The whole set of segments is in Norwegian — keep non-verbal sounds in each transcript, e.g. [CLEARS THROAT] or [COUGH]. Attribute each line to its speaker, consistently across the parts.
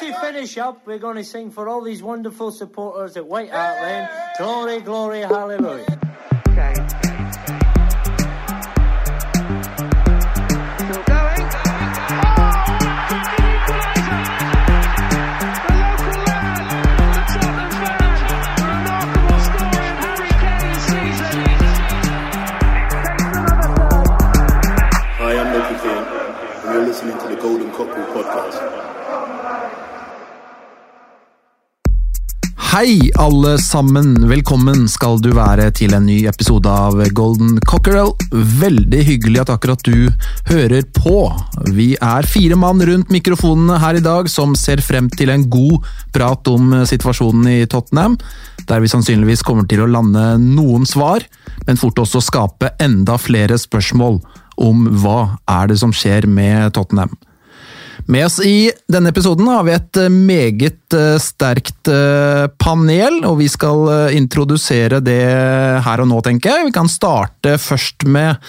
Speaker 1: just to finish up, we're going to sing for all these wonderful supporters at White Hart Lane. Glory, glory, hallelujah.
Speaker 2: Still going. Oh, the equaliser! The
Speaker 3: Hei, alle sammen. Velkommen skal du være til en ny episode av Golden Cockerel. Veldig hyggelig at akkurat du hører på. Vi er fire mann rundt mikrofonene her i dag som ser frem til en god prat om situasjonen i Tottenham, der vi sannsynligvis kommer til å lande noen svar, men fort også skape enda flere spørsmål om hva er det som skjer med Tottenham. Med oss i denne episoden har vi et eh, meget eh, sterkt eh, panel, og vi skal introdusere det her og nå, tenker jeg. Vi kan starte først med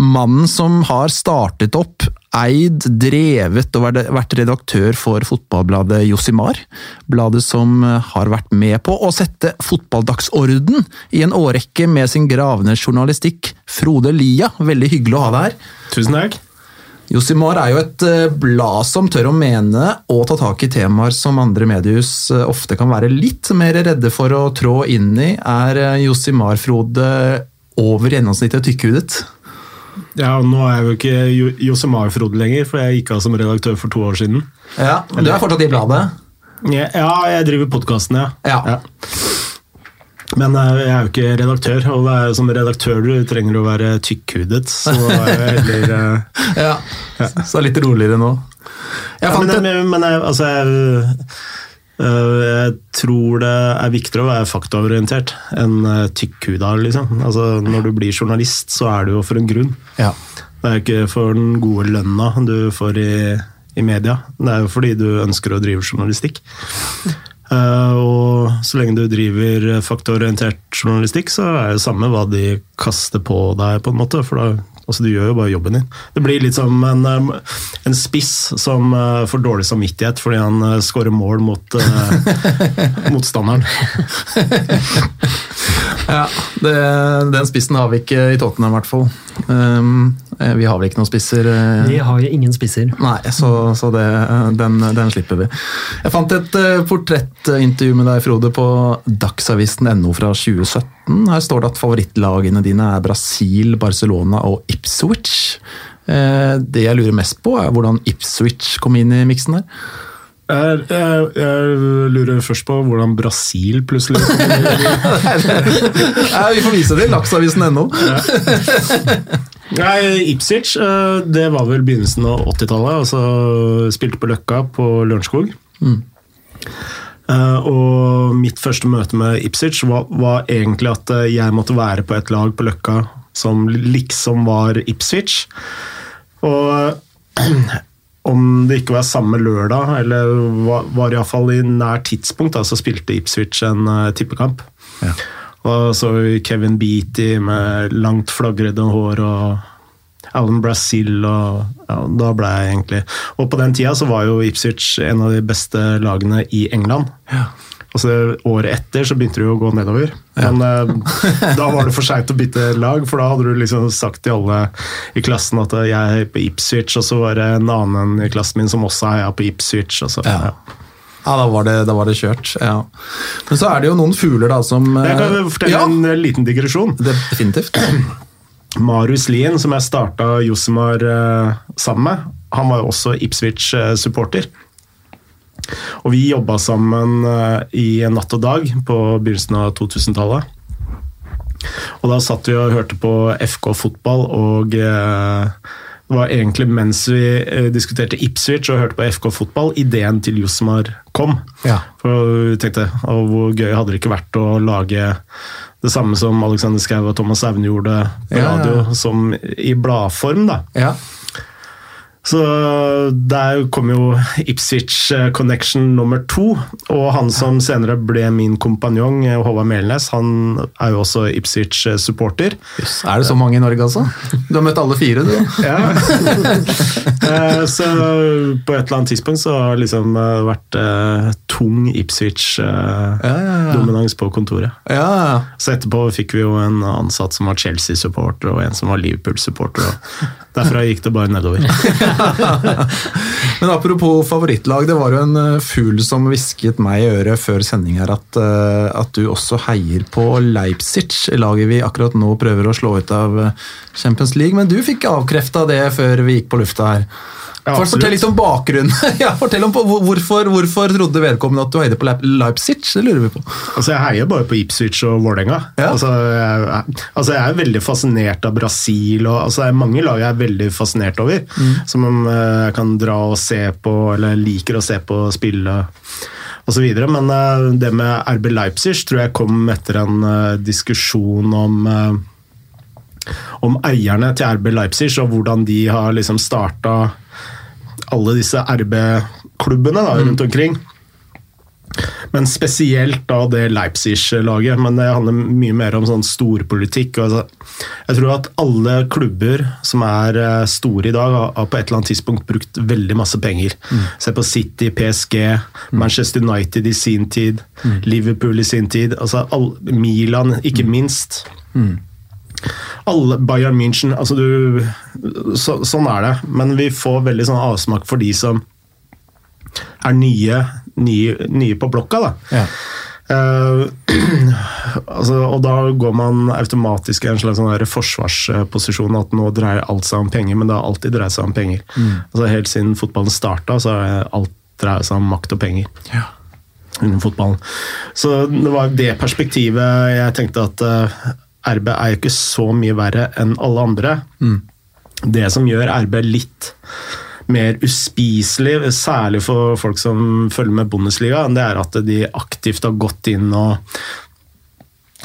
Speaker 3: mannen som har startet opp, eid, drevet og vært- redaktør for fotballbladet Josimar. Bladet som har vært med på å sette fotballdagsorden i en årrekke med sin gravende journalistikk. Frode Lia, veldig hyggelig å ha deg her.
Speaker 4: Tusen takk.
Speaker 3: Josimar er jo et eh, blad som tør å mene og ta tak i temaer som andre mediehus eh, ofte kan være litt mer redde for å trå inn i. Er eh, Josimar-Frode over gjennomsnittet tykkhudet?
Speaker 4: Ja, og Nå er jeg jo ikke Josimar Josemar-Frode lenger, for jeg gikk av som redaktør for to år siden.
Speaker 3: Ja, du er fortsatt i bladet?
Speaker 4: Ja, ja, jeg driver podkasten, ja.
Speaker 3: Ja.
Speaker 4: Men eh, jeg er jo ikke redaktør, og det er jo som redaktør du trenger å være tykkhudet. Så er heller eh, [LAUGHS]
Speaker 3: Ja, så litt roligere nå. Jeg
Speaker 4: ja, men,
Speaker 3: et,
Speaker 4: men, jeg, altså, jeg, jeg tror det er viktigere å være faktaorientert enn øh, tykkhuda, liksom. Altså, når du blir journalist, så er du jo for en grunn.
Speaker 3: ja.
Speaker 4: Det er ikke for den gode lønna du får i, i media. Det er jo fordi du ønsker å drive journalistikk. Eh, og så lenge du driver faktororientert journalistikk, så er det samme hva de kaster på deg, på en måte. For da, altså, du gjør jo bare jobben din. Det blir litt som en, eh, en spiss som eh, får dårlig samvittighet fordi han scorer skårer mål mot uh, [LAUGHS] motstanderen.
Speaker 3: ja det, den spissen har vi ikke i Tottenham, i hvert fall. Um, eh, vi har vel ikke noen spisser? eh,
Speaker 5: Vi har jo ingen spisser.
Speaker 3: Nei, så, så det, den, den slipper vi. Jeg fant et eh, portrettintervju med deg, Frode, på dagsavisen.no fra 2017. Her står det at favorittlagene dine er Brasil, Barcelona og Ipswich. Eh, Det jeg lurer mest på, er hvordan Ipswich kom inn i miksen der.
Speaker 4: Jeg, jeg, jeg lurer først på hvordan Brasil plutselig [LAUGHS]
Speaker 3: vi får vise det i dagsavisen.no.
Speaker 4: Nei, Ipswich, eh, det var vel begynnelsen av 80-tallet. Altså spilte på Løkka på Lørenskog. Mm. Og mitt første møte med Ipswich var, var egentlig at eh, jeg måtte være på et lag på Løkka som liksom var Ipswich. Og [CLEARS THROAT] om det ikke var samme lørdag, eller var, var iallfall i nær tidspunkt, da, så spilte Ipswich en tippekamp. tippekamp. Og så Kevin Beatty med langt flagrede hår og Alan Brazil og ja, Da ble jeg egentlig Og på den tida så var jo Ipswich en av de beste lagene i England. Og så Året etter så begynte det jo å gå nedover. Men eh, [LAUGHS] da var det for seint å bytte lag, for da hadde du liksom sagt til alle i klassen at jeg er på Ipswich, og så var det en annen i klassen min som også heia på Ipswich. Og så,
Speaker 3: Ja.
Speaker 4: ja.
Speaker 3: Ja, da var det, da var det kjørt. Ja. Men så er det jo noen fugler da som
Speaker 4: Jeg kan
Speaker 3: eh,
Speaker 4: fortelle
Speaker 3: ja,
Speaker 4: en liten digresjon.
Speaker 3: det, Definitivt. [CLEARS THROAT]
Speaker 4: Marius Lien, som jeg starta Josimar eh, sammen med, han var jo også Ipswich-supporter. Og vi jobba sammen eh, i Natt og Dag på begynnelsen av 2000-tallet. Og da satt vi og hørte på FK fotball, og eh, det var egentlig mens vi eh, diskuterte Ipswich og hørte på FK fotball, ideen til Josmar kom.
Speaker 3: Ja.
Speaker 4: For vi tenkte, og hvor gøy hadde det ikke vært å lage det samme som Alexander Schou og Thomas Aune gjorde på
Speaker 3: Ja, ja.
Speaker 4: radio, som i bladform, da.
Speaker 3: Ja.
Speaker 4: Så der kom jo Ipswich eh, Connection nummer to, og han som senere ble min kompanjong, eh, Håvard Melnes, han er jo også Ipswich-supporter.
Speaker 3: Yes. Er det så mange i Norge, altså? Du har møtt alle fire, du. [LAUGHS]
Speaker 4: Ja. Eh, så på et eller annet tidspunkt så har det liksom eh, vært eh, tung Ipswich-dominans på kontoret.
Speaker 3: Ja,
Speaker 4: Så etterpå fikk vi jo en ansatt som var Chelsea-supporter, og en som var Liverpool-supporter. og Derfra gikk det bare nedover. [LAUGHS] [LAUGHS]
Speaker 3: Men apropos favorittlag, det var jo en eh, fugl som hvisket meg i øret før sending her at, eh, at du også heier på Leipzig, laget vi akkurat nå prøver å slå ut av eh, Champions League. Men du fikk avkrefta det før vi gikk på lufta her.
Speaker 4: Ja,
Speaker 3: For, fortell litt om bakgrunnen. [LAUGHS] ja, fortell om hvorfor, hvorfor trodde vedkommende at du heide på Leipzig? Det lurer vi på.
Speaker 4: Altså, Jeg heier bare på Ipswich og Vålerenga.
Speaker 3: Ja.
Speaker 4: Altså, altså, jeg er veldig fascinert av Brasil. Og, altså, det er mange lag jeg er veldig fascinert over.
Speaker 3: Mm.
Speaker 4: Som eh, jeg kan dra og se på, eller liker å se på spille osv. Men eh, det med RB Leipzig tror jeg kom etter en eh, diskusjon om om eierne til RB Leipzig og hvordan de har liksom starta alle disse RB-klubbene rundt omkring. Men spesielt da det Leipzig-laget. Men det handler mye mer om sånn storpolitikk. Altså, jeg tror at alle klubber som er eh, store i dag, har på et eller annet tidspunkt brukt veldig masse penger. Se på City, PSG, Manchester United i sin tid, Liverpool i sin tid. altså all, Milan, ikke minst. Alle Bayern München altså du, så, Sånn er det. Men vi får veldig sånn avsmak for de som er nye, nye, nye på blokka. da.
Speaker 3: Ja.
Speaker 4: Uh, [CLEARS THROAT] altså, og da går man automatisk i en slags sånn forsvarsposisjon at nå dreier alt seg om penger, men det har alltid dreid seg om penger. Altså, helt siden fotballen starta, så har alt dreid seg om makt og penger.
Speaker 3: Ja.
Speaker 4: Innen fotballen. Så det var det perspektivet jeg tenkte at eh, RB er jo ikke så mye verre enn alle andre. Det som gjør RB litt mer uspiselig, særlig for folk som følger med Bundesliga, det er at de aktivt har gått inn og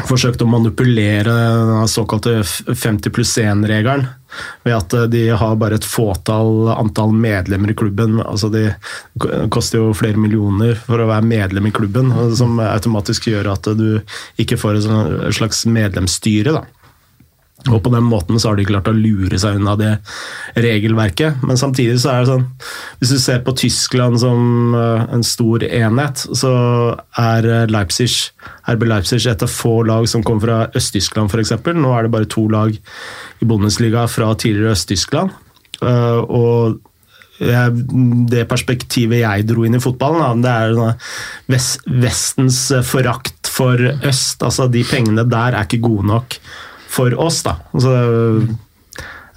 Speaker 4: forsøkt å manipulere den såkalte 50 pluss 1-regelen. Ved at de har bare et fåtall antall medlemmer i klubben. altså de koster jo flere millioner for å være medlem i klubben, som automatisk gjør at du ikke får et sånn- slags medlemsstyre. da. Og på den måten så har de klart å lure seg unna det regelverket. Men samtidig så er det sånn Hvis du ser på Tyskland som eh, en stor enhet, så er eh, Leipzig, RB Leipzig et av få lag som kommer fra Øst-Tyskland f.eks. Nå er det bare to lag i Bundesliga fra tidligere Øst-Tyskland. Eh, Og det perspektivet jeg dro inn i fotballen, det er sånn Vestens forakt for øst. altså De pengene der er ikke gode nok for oss. da. Altså,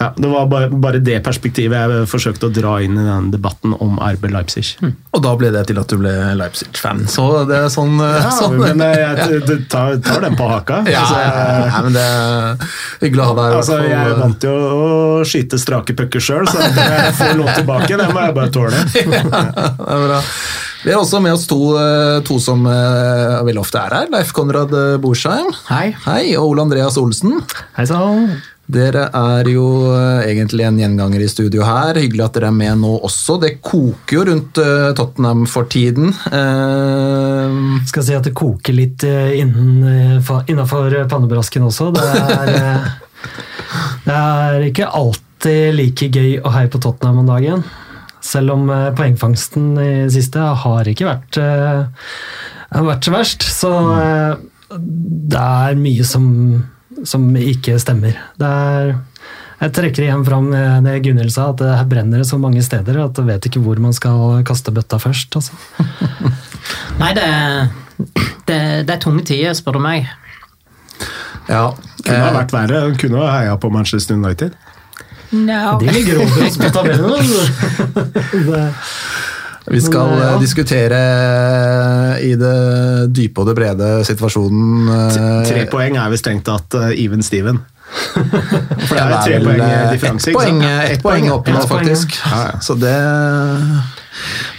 Speaker 4: ja, det var bare, bare det perspektivet jeg forsøkte å dra inn i den debatten om RB Leipzig.
Speaker 3: Og da ble det til at du ble Leipzig-fan. Så det er sånn,
Speaker 4: Ja,
Speaker 3: sånn
Speaker 4: men jeg, jeg, tar, tar den på haka.
Speaker 3: Ja,
Speaker 4: Altså, jeg,
Speaker 3: ja, men det er hyggelig å ha deg her.
Speaker 4: altså, jeg er vant til å, å skyte strake pucker sjøl, så at jeg får lov tilbake, det må jeg bare tåle. [LAUGHS]
Speaker 3: ja, det er bra. Vi har også med oss to, eh, to som eh, veldig ofte er her. Leif Konrad eh, Borsheim.
Speaker 5: Hei.
Speaker 3: Hei, og Ole Andreas Olsen.
Speaker 5: Hei sann.
Speaker 3: Dere er jo eh, egentlig en gjenganger i studio her. Hyggelig at dere er med nå også. Det koker jo rundt eh, Tottenham for tiden. Uh...
Speaker 5: Skal si at det koker litt innenfor pannebrasken også. Det er, [LAUGHS] det er ikke alltid like gøy å heie på Tottenham om dagen. Selv om poengfangsten i siste har ikke vært, har vært så verst. Så det er mye som, som ikke stemmer. Det er jeg trekker igjen fram det Gunhild sa, at her brenner det så mange steder at jeg vet ikke hvor man skal kaste bøtta først. Altså. [LAUGHS]
Speaker 6: Nei, det, det, det er tunge tider, spør du meg.
Speaker 3: ja.
Speaker 4: Kunne ha
Speaker 3: eh,
Speaker 4: vært verre. Kunne ha heia på Manchester United.
Speaker 5: De ligger over oss på tabellen. [LAUGHS]
Speaker 3: Vi skal
Speaker 5: Men, ja.
Speaker 3: eh, diskutere i det dype og det brede situasjonen eh,
Speaker 4: Tre poeng er vel strengt tatt even Steven. [LAUGHS] For det er jo tre poeng
Speaker 3: eh,
Speaker 4: differanse.
Speaker 3: Ett poeng,
Speaker 4: et
Speaker 3: ett poeng opp nå,
Speaker 5: Ett ja.
Speaker 3: faktisk. Så det,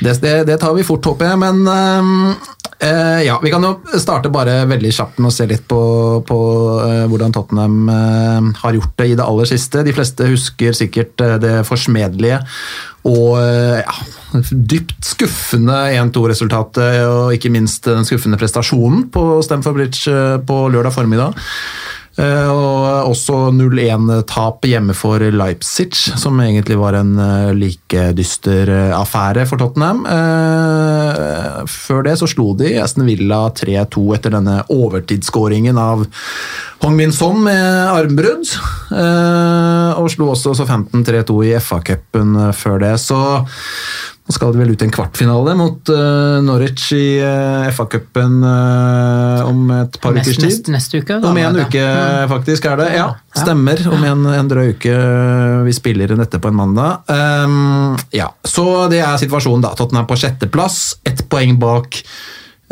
Speaker 3: det, det, tar vi fort, håper jeg. Men eh, eh, ja, vi kan jo starte bare veldig kjapt med å se litt på, på eh, hvordan Tottenham eh, har gjort det i det aller siste. De fleste husker sikkert eh, det forsmedelige Og eh, ja, dypt skuffende 1-2-resultatet, og ikke minst den skuffende prestasjonen på Stamford Bridge eh, på lørdag formiddag. Eh, Og også 0-1-tap hjemme for Leipzig, som egentlig var en eh, like dyster affære for Tottenham. Før det så slo de Aston Villa 3-2 etter denne overtidsskåringen av Hong Min Son med armbrudd. Og slo også Southampton 3-2 i FA-cupen før det. Så nå skal det vel ut i en kvartfinale mot uh, Norwich i uh, FA-cupen om et par ukers tid.
Speaker 6: neste, neste uke. da,
Speaker 3: Om en
Speaker 6: uke,
Speaker 3: uke, faktisk, er det. Ja, stemmer. Om en, en drøy uke. Vi spiller dette på en mandag. Um, ja, Så det er situasjonen, da. Tottenham på sjetteplass, ett poeng bak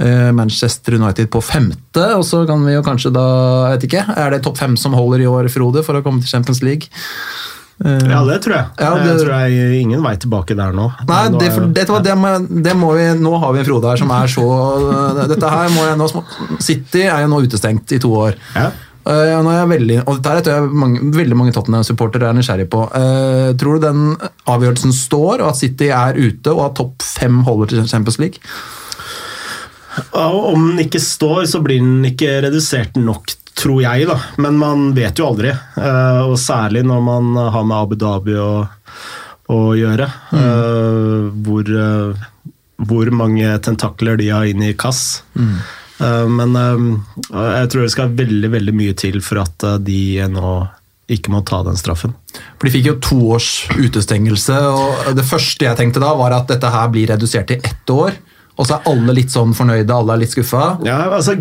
Speaker 3: eh, Manchester United på femte. Og så kan vi jo kanskje da jeg vet ikke, Er det topp fem som holder i år, Frode, for å komme til Champions League? Eh,
Speaker 4: Ja, det tror jeg.
Speaker 3: Ja,
Speaker 4: Jeg tror jeg ingen vei tilbake der nå.
Speaker 3: Nei,
Speaker 4: Nå
Speaker 3: det, for, det, det, må, det må vi Nå har vi en Frode her som er så Dette her må jeg nå City er jo nå utestengt i to år.
Speaker 4: Ja.
Speaker 3: Uh, nå er jeg veldig, og dette tror jeg mange, veldig mange Tottenham-supportere er nysgjerrig på. Uh, tror du den avgjørelsen står, og at City er ute, og at topp fem holder til Champions League?
Speaker 4: Om den ikke står, så blir den ikke redusert nok, tror jeg. da. Men man vet jo aldri. Eh, Og særlig når man har med Abu Dhabi å, å gjøre. eh, Hvor, eh, hvor mange tentakler de har inn i kass. Eh, Men jeg tror det skal veldig, veldig mye til for at de nå ikke må ta den straffen.
Speaker 3: For De fikk jo to års utestengelse, og det første jeg tenkte da, var at dette her blir redusert til ett år. Og så er alle litt sånn fornøyde, alle er litt skuffa.
Speaker 4: Ja, altså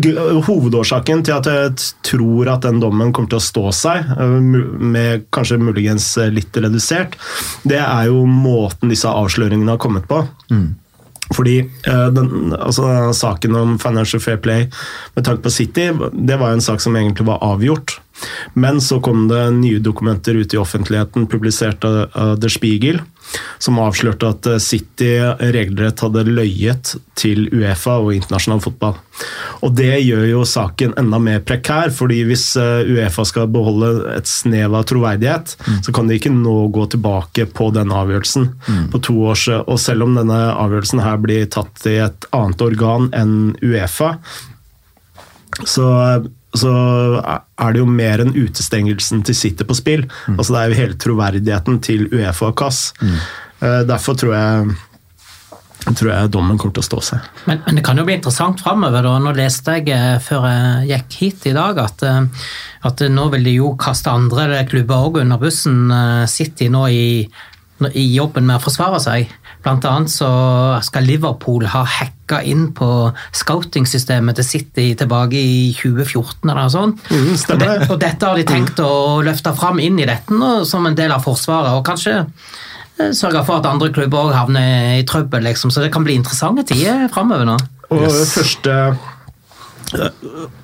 Speaker 4: Hovedårsaken til at jeg tror at den dommen kommer til å stå seg, øh, med kanskje muligens øh, litt redusert, det er jo måten disse avsløringene har kommet på. Fordi øh, den, altså saken om Financial Fair Play med tanke på City, det var jo en sak som egentlig var avgjort. Men så kom det nye dokumenter ut i offentligheten, publisert av, The Spiegel, som avslørte at eh, City regelrett hadde løyet til Uefa og internasjonal fotball. Og det gjør jo saken enda mer prekær, fordi hvis eh, Uefa skal beholde et snev av troverdighet, så kan de ikke nå gå tilbake på denne avgjørelsen på to års Og selv om denne avgjørelsen her blir tatt i et annet organ enn Uefa, så, så er det jo mer enn utestengelsen til City på spill. Altså Det er jo hele troverdigheten til Uefa og CAS. Mm. Derfor tror jeg, tror jeg dommen kommer til å stå seg.
Speaker 6: Men, men det kan jo bli interessant framover. Nå leste jeg eh, før jeg gikk hit i dag at, eh, at nå vil de jo kaste andre klubber òg under bussen. eh, City nå i, i jobben med å forsvare seg. Blant annet så skal Liverpool ha hacka inn på scouting-systemet til City tilbake i 2014 eller noe sånt.
Speaker 4: Mm,
Speaker 6: og, det, og dette har de tenkt å løfte fram inn i dette nå, som en del av Forsvaret. og kanskje eh, sørge for at andre klubber også havner i trøbbel, liksom. Så det kan bli interessante tider framover nå.
Speaker 4: Og det første eh,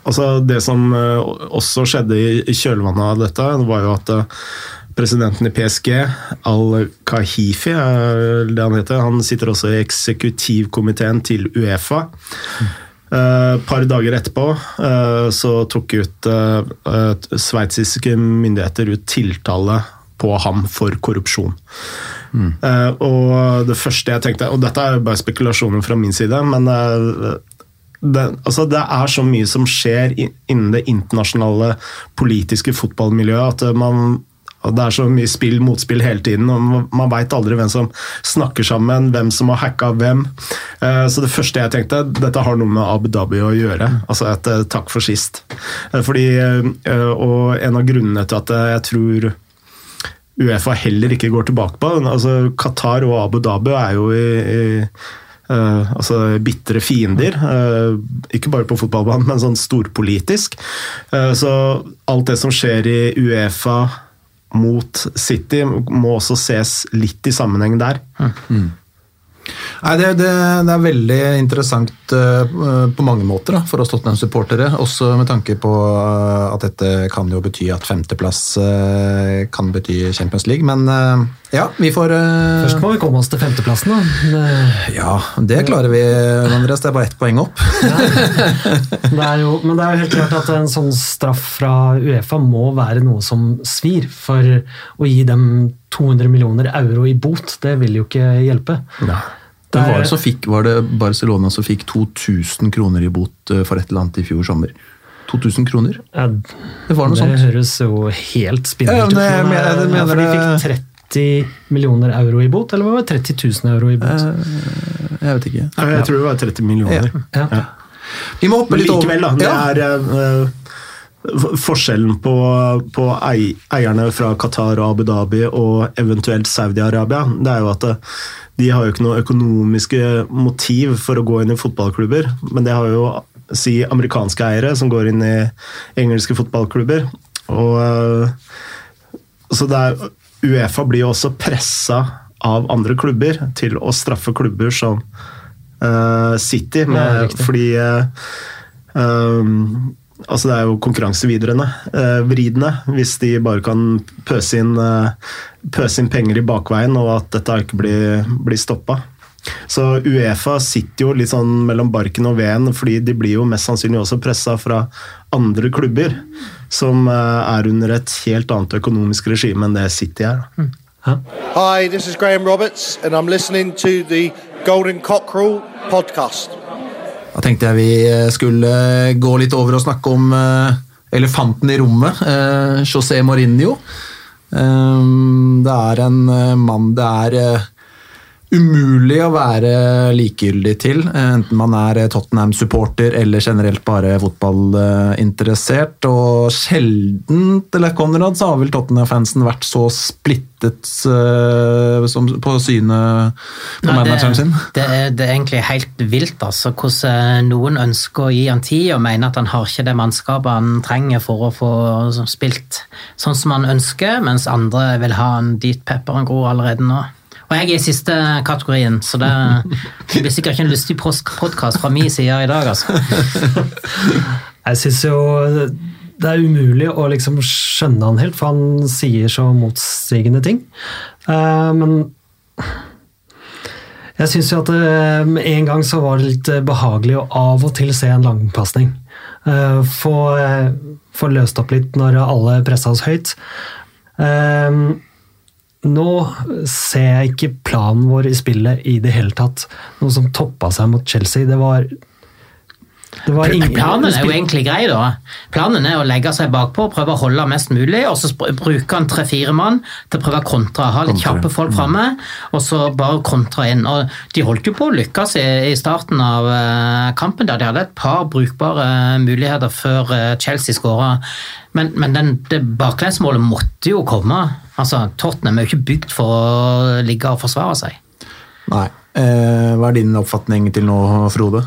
Speaker 4: Altså Det som eh, også skjedde i kjølvannet av dette, var jo at presidenten i PSG, Al-Kahifi, det han heter, han sitter også i eksekutivkomiteen til Uefa. Et par dager etterpå uh, så tok ut uh, eh, sveitsiske myndigheter ut tiltale på ham for korrupsjon. Eh, og det første jeg tenkte, og dette er bare spekulasjoner fra min side, men eh, det, altså det er så mye som skjer innen det internasjonale politiske fotballmiljøet at eh, man og Det er så mye spill motspill hele tiden, og man- veit aldri hvem som snakker sammen, hvem som har hacka hvem. Eh, Så det første jeg tenkte, dette har noe med Abu Dhabi å gjøre. Altså et eh, takk for sist. Eh, Fordi, og en av grunnene til at jeg tror Uefa heller ikke går tilbake på. Altså, Qatar og Abu Dhabi er jo i, i Uh, altså bitre fiender. Uh, ikke bare på fotballbanen, men sånn storpolitisk. Uh, så alt det som skjer i Uefa mot City, må også ses litt i sammenheng der.
Speaker 3: Nei, det, det, det er veldig interessant uh, på mange måter da, for oss Tottenham-supportere. Også med tanke på uh, at dette kan jo bety at femteplass uh, kan bety Champions League. Men ja, vi får
Speaker 5: Først må vi komme oss til femteplassen, da. Det-
Speaker 3: Ja, det klarer vi, Andreas. Det er bare ett poeng opp.
Speaker 5: Det er jo, men det er jo helt klart at en sånn straff fra Uefa må være noe som svir, for å gi dem 200 millioner euro i bot, det vil jo ikke hjelpe.
Speaker 3: Men
Speaker 5: Det
Speaker 3: var, det så fikk, var det Barcelona som fikk 2000 kroner i bot eh, for et eller annet i fjor sommer? 2000 kroner?
Speaker 5: Ja,
Speaker 3: Det var noe
Speaker 5: det
Speaker 3: sånt.
Speaker 5: høres jo helt
Speaker 3: Ja,
Speaker 5: spinnvilt ut.
Speaker 3: men
Speaker 5: men,
Speaker 3: jeg
Speaker 5: eh,
Speaker 3: mener
Speaker 5: for de fikk 30 millioner euro i bot, eller var det 30 000 euro i bot?
Speaker 3: Eh, Jeg vet ikke.
Speaker 4: Ja, Jeg tror det var 30 millioner.
Speaker 5: Ja.
Speaker 4: Ja.
Speaker 3: Vi må hoppe litt over.
Speaker 4: likevel, da. Det
Speaker 3: Ja.
Speaker 4: er eh, forskjellen på, på eierne fra Qatar og Abu Dhabi og eventuelt Saudi-Arabia. Det er jo at eh, de har jo ikke noe økonomiske motiv for å gå inn i fotballklubber. Men det har jo si amerikanske eiere som går inn i engelske fotballklubber. Og eh, så er, Uefa blir jo også pressa av andre klubber til å straffe klubber som uh, City, med,
Speaker 5: ja,
Speaker 4: fordi uh, um, Altså Det er jo konkurransevidrende, eh, vridende, hvis de bare kan pøse inn, eh, pøse inn penger i bakveien, og at dette ikke blir, blir stoppa. Så Uefa sitter jo litt sånn mellom barken og veden, fordi de blir jo mest sannsynlig også pressa fra andre klubber som eh, er under et helt annet økonomisk regime enn det City er. da.
Speaker 7: Hi, this is Graham Roberts, and I'm listening to the Golden Cockerel podcast.
Speaker 3: Da tenkte jeg vi eh, skulle gå litt over og snakke om eh, elefanten i rommet, eh, José Mourinho. Eh, Det er en eh, mann det er eh, umulig å være likegyldig til, eh, enten man er eh, Tottenham-supporter eller generelt bare fotballinteressert. Og sjelden, eller Konrad, så har vel Tottenham-fansen vært så splittet uh, som på synet på
Speaker 6: Nei,
Speaker 3: manageren sin.
Speaker 6: Det, det, er, det er egentlig helt vilt, altså, hvordan noen ønsker å gi han tid og mener at han har ikke det mannskapet han trenger for å få spilt sånn som han ønsker, mens andre vil ha han dit pepperen gror allerede nå. Og jeg er i siste kategorien, så det, blir sikkert ikke en lystig podkast fra min side i dag, altså.
Speaker 5: Jeg syns jo det er umulig å liksom skjønne han helt, for han sier så motsigende ting. Eh, men jeg syns jo at eh, en gang så var det litt eh, behagelig å av og til se en langpasning. Eh, Få løst opp litt når alle pressa oss høyt. Eh, Nå ser jeg ikke planen vår i spillet i det hele tatt. Noe som toppa seg mot Chelsea. Det var ingen-
Speaker 6: Planen er jo egentlig grei, da. Planen er å legge seg bakpå og prøve å holde mest mulig, og så bruke han tre-fire mann til å prøve å kontre. Ha litt kjappe folk framme, og så bare kontre inn. Og de holdt jo på å lykkes i, i starten av eh, kampen, der de hadde et par brukbare muligheter før eh, Chelsea skåra. Men, men den, det baklengsmålet måtte jo komme. Altså, Tottenham er jo ikke bygd for å ligge og forsvare seg.
Speaker 3: Nei. Eh, hva er din oppfatning til nå, Frode?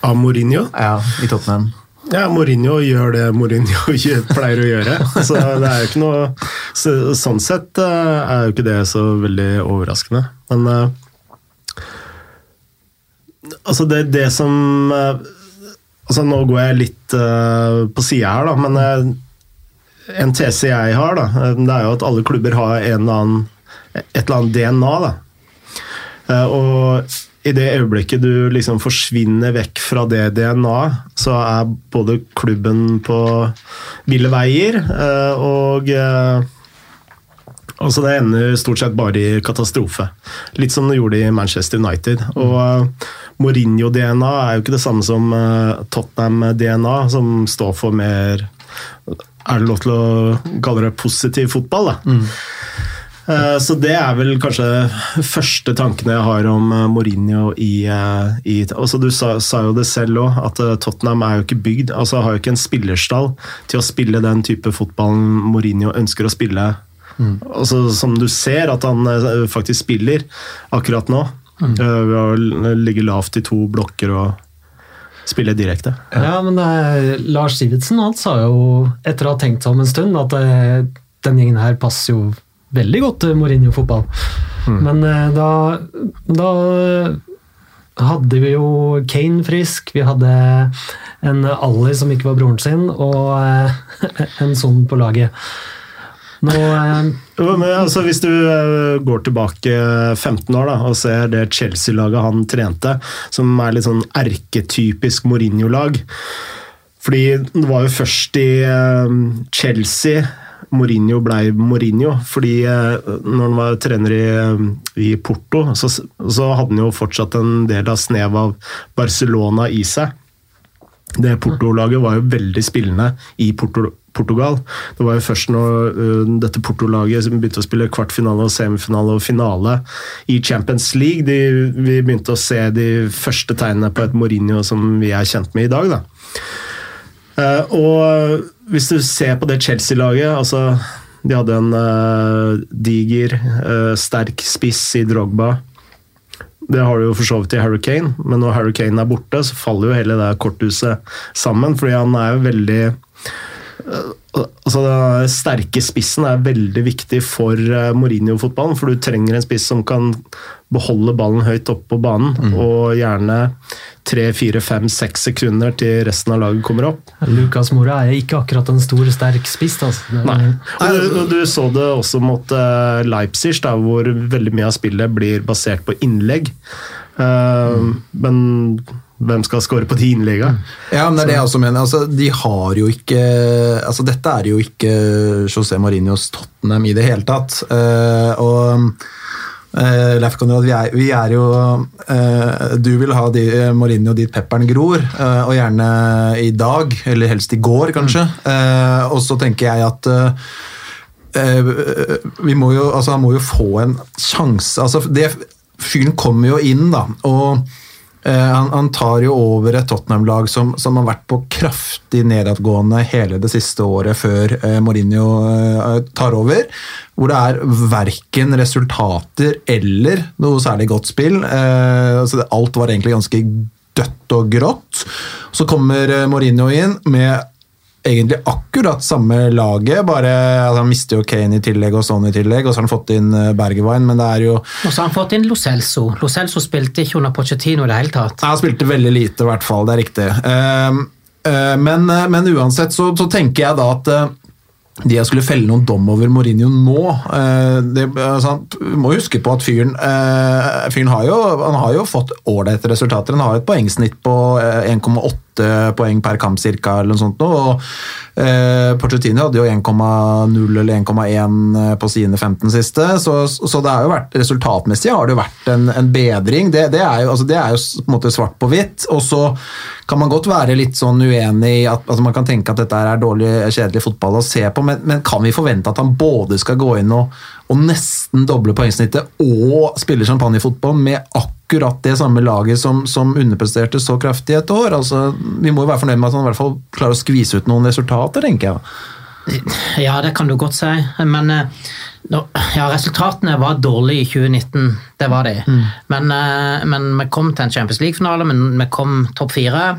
Speaker 4: Av Mourinho?
Speaker 3: Ja, i Tottenham.
Speaker 4: Ja, Mourinho gjør det Mourinho [LAUGHS] pleier å gjøre. Så det er jo ikke noe så, Sånn sett eh, er jo ikke det så veldig overraskende. Men eh, Altså, det, det som eh, Altså, nå går jeg litt på sida her, da, men en tese jeg har, da, det er jo at alle klubber har en eller annen, et eller annet DNA. da. Og i det øyeblikket du liksom forsvinner vekk fra det DNA-et, så er både klubben på ville veier, eh, og Altså Det ender stort sett bare i katastrofe. Litt som det gjorde i Manchester United. Og eh, Mourinho-DNA er jo ikke det samme som Tottenham-DNA, som står for mer Er det lov til å kalle det positiv fotball? da? Eh, Så det er vel kanskje første tankene jeg har om eh, Mourinho i, eh, i altså Du sa, sa jo det selv òg, at eh, Tottenham er jo ikke bygd altså Har jo ikke en spillerstall til å spille den type fotballen Mourinho ønsker å spille. Altså, som du ser at han eh, faktisk spiller akkurat nå. mm. Ved å ligge lavt i to blokker og spille direkte.
Speaker 5: Ja, men er, Lars Sivertsen han sa jo, etter å ha tenkt seg om en stund, at eh, den gjengen her passer jo veldig godt Mourinho-fotball. Men eh, da, da hadde vi jo Kane frisk, vi hadde en Ali som ikke var broren sin, og eh, [LAUGHS] en sånn på laget. Nå eh,
Speaker 4: Jo, Men altså, Hvis du eh, går tilbake 15 år da, og ser det Chelsea-laget han trente, som er litt sånn erketypisk Mourinho-lag Fordi det var jo først i eh, Chelsea Mourinho blei Mourinho. Fordi eh, når han var trener i, eh, i Porto, så, så hadde han jo fortsatt en del av snev av Barcelona i seg. Det Porto-laget var jo veldig spillende i Porto, Portugal. Det var jo først når uh, dette Porto-laget begynte å spille kvartfinale, og semifinale og finale i Champions League, de, vi begynte å se de første tegnene på et Mourinho som vi er kjent med i dag. da. Eh, og hvis du ser på det Chelsea-laget altså De hadde en uh, diger, uh, sterk spiss i Drogba. Det har du jo for så vidt i Hurricane, men når Hurricane er borte, så faller jo hele det korthuset sammen. fordi han er jo veldig altså Den sterke spissen er veldig viktig for eh, Mourinho-fotballen. For du trenger en spiss som kan beholde ballen høyt oppe på banen. Og gjerne tre, fire, fem, seks sekunder til resten av laget kommer opp.
Speaker 5: Lucas Mora er ikke akkurat en stor, sterk spiss. Altså.
Speaker 4: Nei. Og du, du så det også mot eh, Leipzig, da, hvor veldig mye av spillet blir basert på innlegg. Eh, Men hvem skal score på de innleggene?
Speaker 3: Ja, men det er det jeg også mener. Altså, de har jo ikke altså, Dette er jo ikke José Marinos Tottenham i det hele tatt. Uh, og Uh, Leif Konrad, vi er, vi er jo uh, Du vil ha de, Mourinho dit pepperen gror, og gjerne i dag, eller helst i går, kanskje. Eh, og så tenker jeg at vi må jo, altså Han må jo få en sjanse. altså det, Fyren kommer jo inn, da. og Eh, han, han tar jo over et Tottenham-lag som, som har vært på kraftig nedadgående hele det siste året før eh, Mourinho eh, tar over. Hvor det er verken resultater eller noe særlig godt spill. Eh, altså alt var egentlig ganske dødt og grått. Så kommer eh, Mourinho inn med egentlig akkurat samme laget, bare altså, han mister jo Kane i tillegg og sånn i tillegg, og så har han fått inn eh, Bergevine, men det er jo
Speaker 6: Og så har han fått inn Lo Celso. Lo Celso spilte ikke under Pochettino i det hele tatt.
Speaker 3: Nei, Han spilte veldig lite, i hvert fall, det er riktig. Uh, uh, men, uh, men, uansett så, så, tenker jeg da at de jeg skulle felle noen dom over Mourinho nå det, altså, Må huske på at fyren, fyren har, jo, har jo fått ålreite resultater. Han har et poengsnitt på 1,8 åtte poeng per kamp cirka, eller noe sånt. Nå. Og eh, Porcetino hadde jo 1,0 eller 1,1 eh, på sine 15 siste, så, så, det har jo vært, resultatmessig har det jo vært en, en bedring. Det, det, er jo, altså, det, er jo, på en måte svart på hvitt. Og så kan man godt være litt sånn uenig i at altså, man kan tenke at dette er dårlig, kjedelig fotball å se på, men, men kan vi forvente at han både skal gå inn og, og nesten doble poengsnittet og spille champagnefotball med akkurat det samme laget som, som underpresterte så kraftig et år? Altså, vi må jo være fornøyd med at han i hvert fall klarer å skvise ut noen resultater, tenker jeg.
Speaker 6: Ja, det kan du godt si. Men eh, ja, resultatene var dårlige i 2019. Det var de. Men, eh, men vi kom til en Champions League-finale, men vi kom topp fire.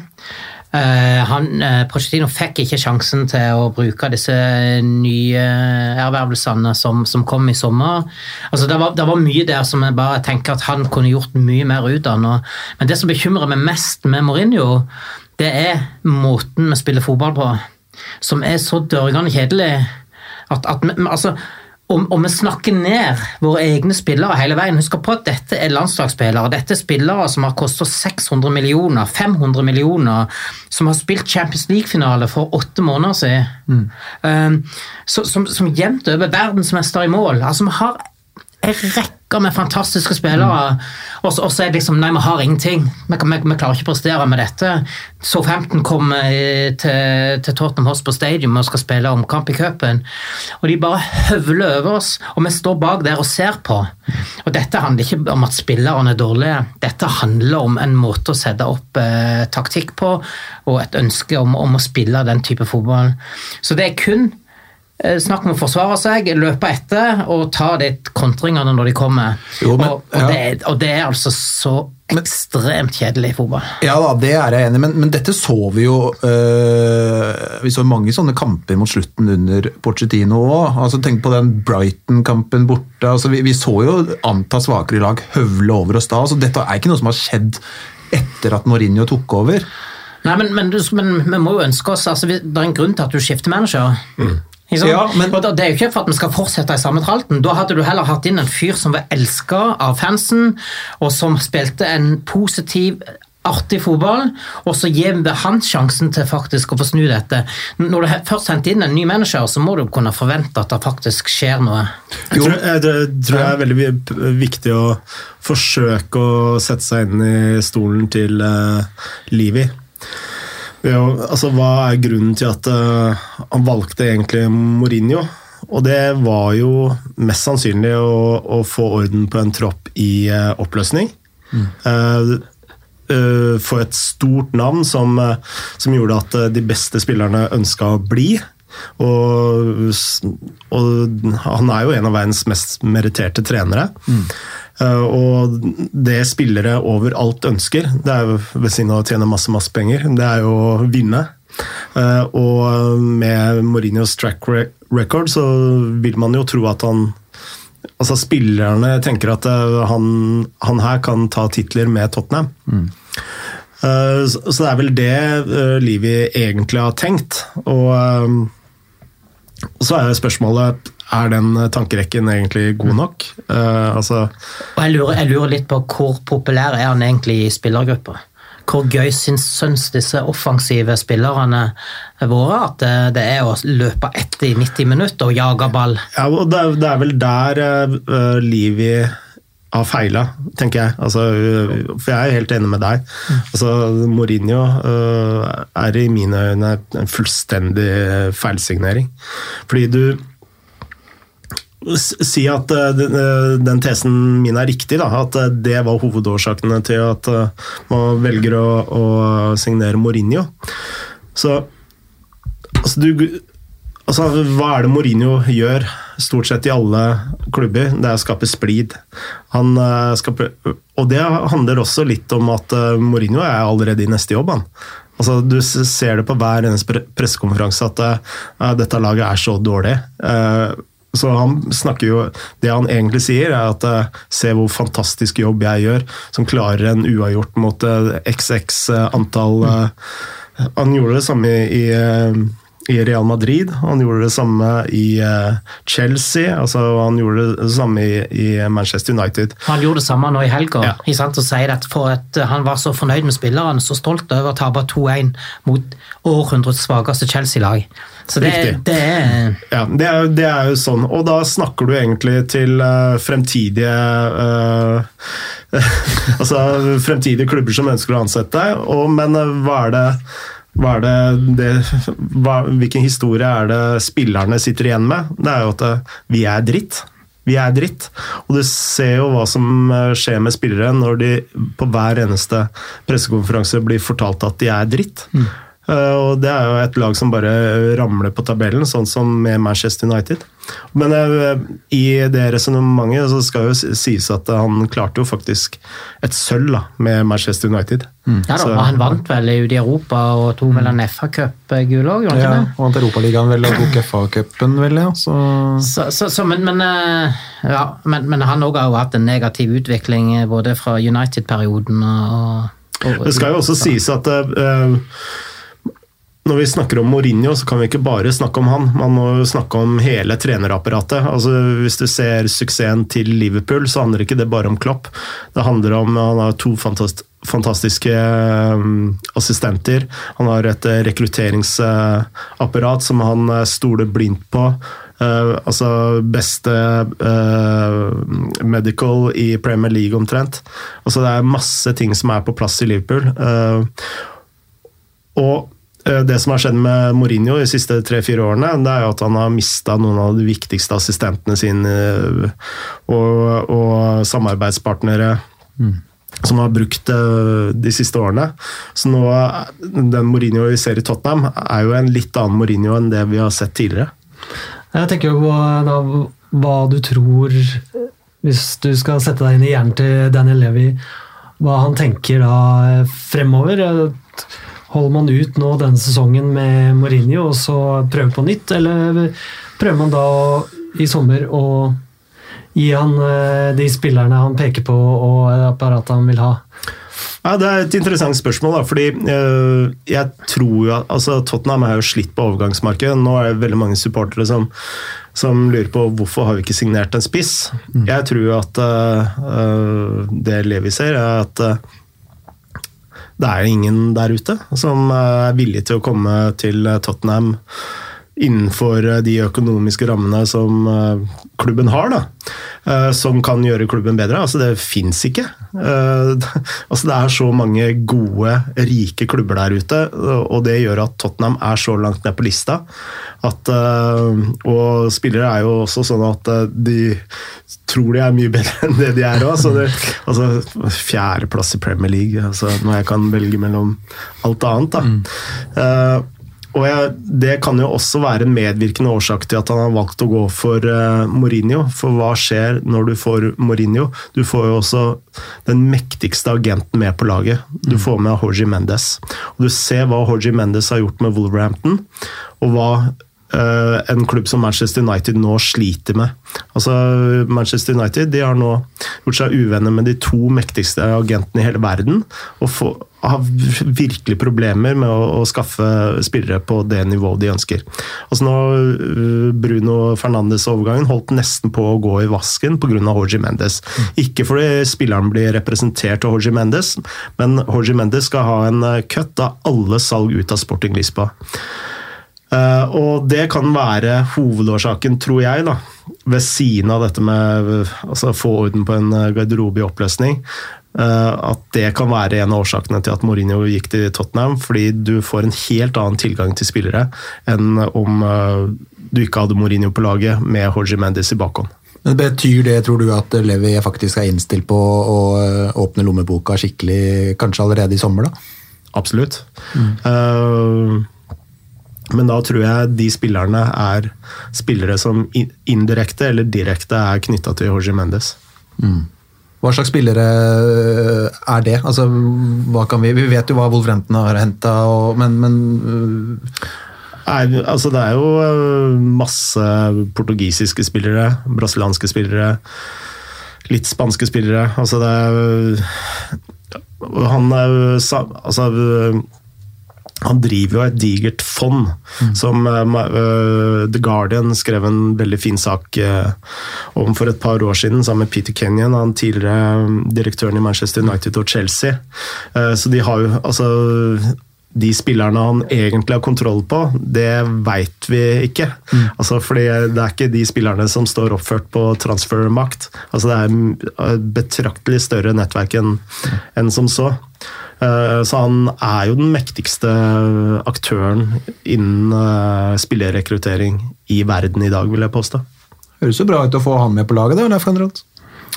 Speaker 6: Eh, han, eh, fikk ikke sjansen til å bruke disse nye ervervelsene som, som kom i sommer. Altså, det, var, det var mye der som jeg bare tenker at han kunne gjort mye mer ut av. Men det som bekymrer meg mest med Mourinho, det er måten vi spiller fotball på som er så dørgende kjedelig at, at altså, om, og, vi snakker ned våre egne spillere hele veien Husk på at dette er landslagsspillere. Dette er spillere som har kostet 600 millioner, 500 millioner, som har spilt Champions League-finale for åtte måneder siden. Um, så, som, som jevnt over verdensmester i mål. Altså, vi har en rekke med fantastiske spillere, så og så er det liksom Nei, vi har ingenting. Vi, vi, vi klarer ikke å prestere med dette. Southampton kommer eh, til, til Tottenham Hotspur Stadium og skal spille omkamp i cupen, og de bare høvler over oss, og vi står bak der og ser på. Og dette handler ikke om at spillerne er dårlige, dette handler om en måte å sette opp eh, taktikk på, og et ønske om, om å spille den type fotball. Så det er kun Snakk om å forsvare seg, løpe etter og ta de kontringene når de kommer.
Speaker 3: Jo, men-
Speaker 6: og, og,
Speaker 3: ja.
Speaker 6: det, og det er altså så ekstremt kjedelig i fotball.
Speaker 3: Ja da, det er jeg enig i, men, men dette så vi jo øh, Vi så mange sånne kamper mot slutten under Porcetino òg. Altså, tenk på den Brighton-kampen borte. Altså, vi, vi så jo anta svakere lag høvle over oss da. Altså, dette er ikke noe som har skjedd etter at Mourinho tok over.
Speaker 6: Nei, men, men, du- men vi må jo ønske oss altså, vi- Det er en grunn til at du skifter manager. Sant?
Speaker 3: Ja, men-
Speaker 6: og Det er jo ikke for at vi skal fortsette i samme tralten. Da hadde du heller hatt inn en fyr som var elska av fansen, og som spilte en positiv artig fotball, og så gir vi han sjansen til faktisk å få snu dette. Når du først henter inn en ny manager, så må du kunne forvente at det faktisk skjer noe.
Speaker 4: Jeg tror, jeg, tror- tror det er veldig viktig å forsøke å sette seg inn i stolen til uh, Livi. Jo- altså, hva er grunnen til at uh, han valgte egentlig Mourinho? Og det var jo mest sannsynlig å, å få orden på en tropp i uh, oppløsning. Eh, Uh, få et stort navn som, som gjorde at de beste spillerne ønska å bli. Og, og han er jo en av verdens mest meritterte trenere. Eh, og det spillere overalt ønsker, det er jo ved siden av å tjene masse, masse penger, det er jo å vinne. Eh, og med Mourinhos track record så vil man jo tro at han Altså Spillerne tenker at eh, han, han her kan ta titler med Tottenham. Mm. så det er vel det Livi egentlig har tenkt. Og eh, så er spørsmålet er den tankerekken egentlig god nok. Uh, altså,
Speaker 6: Og jeg lurer, jeg lurer litt på hvor populær er han egentlig i spillergruppa? Hvor gøy syns, syns disse offensive spillerne våre at det, det er å løpe etter i 90 minutter og jage ball?
Speaker 4: ja, og det, er, det er vel der uh, Livi har feila, tenker jeg. Altså, for jeg er helt enig med deg. Altså, Mourinho uh, er i mine øyne en fullstendig feilsignering. Fordi du Si at øh, den, øh, tesen min er riktig, da, at øh, det var hovedårsakene til at man velger å, å signere Mourinho. Så altså, du, altså, hva er det Mourinho gjør stort sett i alle klubber? Det er å skape splid. Han eh, skaper, og det handler også litt om at eh, Mourinho er allerede i neste jobb. Han. Altså, du ser det på hver eneste pressekonferanse at uh, dette laget er så dårlig. Eh, så han snakker jo Det han egentlig sier, er at eh, se hvor fantastisk jobb jeg gjør, som klarer en uavgjort mot eh, XX eh, antall eh, Han gjorde det samme i, i, i Real Madrid, han gjorde det samme i eh, Chelsea, altså han gjorde det samme i, i Manchester United.
Speaker 6: Han gjorde det samme nå i helga.
Speaker 4: Ja.
Speaker 6: ikke sant, og sier at for at han var så fornøyd med spilleren, så stolt over å tape 2-1 mot århundrets svakeste Chelsea-lag. Så det, det er
Speaker 4: Ja, det er, det er jo sånn. Og da snakker du egentlig til uh, fremtidige uh, [LAUGHS] Altså fremtidige klubber som ønsker å ansette deg, og, men uh, hva er det hva er det, det hva, Hvilken historie er det spillerne sitter igjen med? Det er jo at eh, vi er dritt. Vi er dritt. Og du ser jo hva som eh, skjer med spillere når de på hver eneste pressekonferanse blir fortalt at de er dritt. Eh, Og det er jo et lag som bare ramler på tabellen, sånn som med Manchester United. Men eh, i det resonnementet så skal jo sies at han klarte jo faktisk et sølv da, med Manchester United.
Speaker 6: Ja da,
Speaker 4: Så-
Speaker 6: Han vant vel ute i Europa og tok vel en FA-cup-gull òg,
Speaker 3: Ja,
Speaker 6: og?
Speaker 3: Vant Europaligaen vel og tok FA-cupen, vel, ja. Så
Speaker 6: Så, så, så, men, men, eh, ja, men, men han òg har jo hatt en negativ utvikling eh, både fra United-perioden og, og
Speaker 4: Det skal jo også sies at eh, når vi snakker om Mourinho, så kan vi ikke bare snakke om han. Man må snakke om hele trenerapparatet. Altså, hvis du ser suksessen til Liverpool, så handler ikke det bare om Klopp. Det handler om Han har to fantast fantastiske eh, assistenter. Han har et eh, rekrutteringsapparat som han eh, stoler blindt på. Uh, altså beste uh, medical i Premier League omtrent. Altså det er masse ting som er på plass i Liverpool. Uh, og det som har skjedd med Mourinho de siste tre-fire årene, det er jo at han har mista noen av de viktigste assistentene sine eh, og, og samarbeidspartnere. Som har brukt eh, de siste årene. Så nå, den Mourinho vi ser i Tottenham, er jo en litt annen Mourinho enn det vi har sett tidligere.
Speaker 5: Jeg tenker jo på da, hva du tror Hvis du skal sette deg inn i hjernen til Daniel Levy, hva han tenker da fremover. Holder man ut nå denne sesongen med Mourinho og så prøver på nytt, eller prøver man da i sommer å gi han eh, de spillerne han peker på og apparatet han vil ha?
Speaker 4: Ja, Det er et interessant spørsmål, da, fordi øh, jeg tror jo at altså, Tottenham er jo slitt på overgangsmarkedet. Nå er det veldig mange supportere som, som lurer på hvorfor har vi ikke signert en spiss. Jeg tror jo at øh, det Levi ser, er at øh, det er ingen der ute som er villig til å komme til Tottenham innenfor eh, de økonomiske rammene som eh, klubben har, da, eh, som kan gjøre klubben bedre. Altså, det fins ikke. [LAUGHS] Altså, det er så mange gode, rike klubber der ute, og det gjør at Tottenham er så langt ned på lista. At, og spillere er jo også sånn at de tror de er mye bedre [LAUGHS] enn det de er òg. Altså, Fjerdeplass i Premier League, altså, når jeg kan velge mellom alt annet. da. Mm. Og jeg, Det kan jo også være en medvirkende årsak til at han har valgt å gå for uh, Mourinho. For hva skjer når du får Mourinho? Du får jo også den mektigste agenten med på laget. Du mm. får med Jorgi Mendes. Og Du ser hva Jorgi Mendes har gjort med Wolverhampton, og hva en klubb som Manchester United nå sliter med. Altså, Manchester United de har nå gjort seg uvenner med de to mektigste agentene i hele verden. og har virkelig problemer med å, å, skaffe spillere på det nivået de ønsker. Altså nå, uh, Bruno Fernandes-overgangen holdt nesten på å gå i vasken pga. Horgi Mendes. Ikke fordi spilleren blir representert av Horgi Mendes, men Horgi Mendes skal ha en uh, cut av alle salg ut av Sporting Lisboa. Uh, og det kan være hovedårsaken, tror jeg, da, ved siden av dette med altså, få orden på en garderobe i oppløsning. Uh, at det kan være en av årsakene til at Mourinho gikk til Tottenham. Fordi du får en helt annen tilgang til spillere enn om du ikke hadde Mourinho på laget med Jorge Mendes i bakhånd.
Speaker 3: Men Betyr det, tror du, at Levi faktisk er innstilt på å åpne lommeboka skikkelig kanskje allerede i sommer? da?
Speaker 4: Absolutt. Mm. Uh, men da tror jeg de spillerne er spillere som indirekte eller direkte er knytta til Jorge Mendes.
Speaker 3: Mm. Hva slags spillere er det? Altså, vi, vi, vet jo hva Wolverhampton har henta, men, men
Speaker 4: øh, Nei, altså det er jo øh, masse portugisiske spillere, brasilianske spillere, litt spanske spillere. Altså det er Han er altså han driver jo et digert fond, mm. som uh, The Guardian skrev en veldig fin sak uh, om for et par år siden, sammen med Peter Kenyon, han tidligere direktøren i Manchester United og Chelsea. Uh, så de har jo altså de spillerne han egentlig har kontroll på, det veit vi ikke. Mm. Altså, fordi det er ikke de spillerne som står oppført på transfermakt. Altså, det er et betraktelig større nettverk enn en som så. Eh, så han er jo den mektigste aktøren innen eh, spillerrekruttering i verden i dag, vil jeg påstå.
Speaker 3: Høres jo bra ut å få han med på laget, da, Leif Konrad?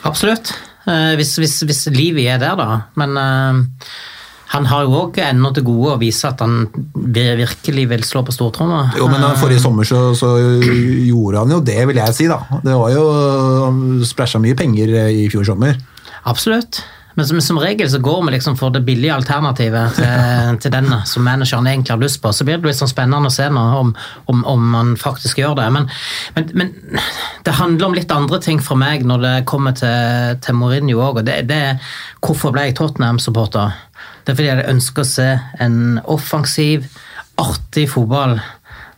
Speaker 6: Absolutt. Eh, hvis, hvis, hvis Livi er der, da. Men uh, han har jo òg ennå til gode å vise at han virkelig vil slå på stortromma.
Speaker 3: Jo, men forrige sommer så, så, gjorde han jo det, vil jeg si, da. Det var jo Splæsja mye penger i fjor sommer.
Speaker 6: Absolutt. Men som, som, regel så går vi liksom for det billige alternativet til, [LAUGHS] til den som manageren egentlig har lyst på. Så blir det litt sånn spennende å se nå om, om, om man faktisk gjør det. Men, men, men, det handler om litt andre ting for meg når det kommer til, til Mourinho òg. Og det, det hvorfor ble jeg Tottenham-supporter? Det er fordi jeg ønsker å se en offensiv, artig fotball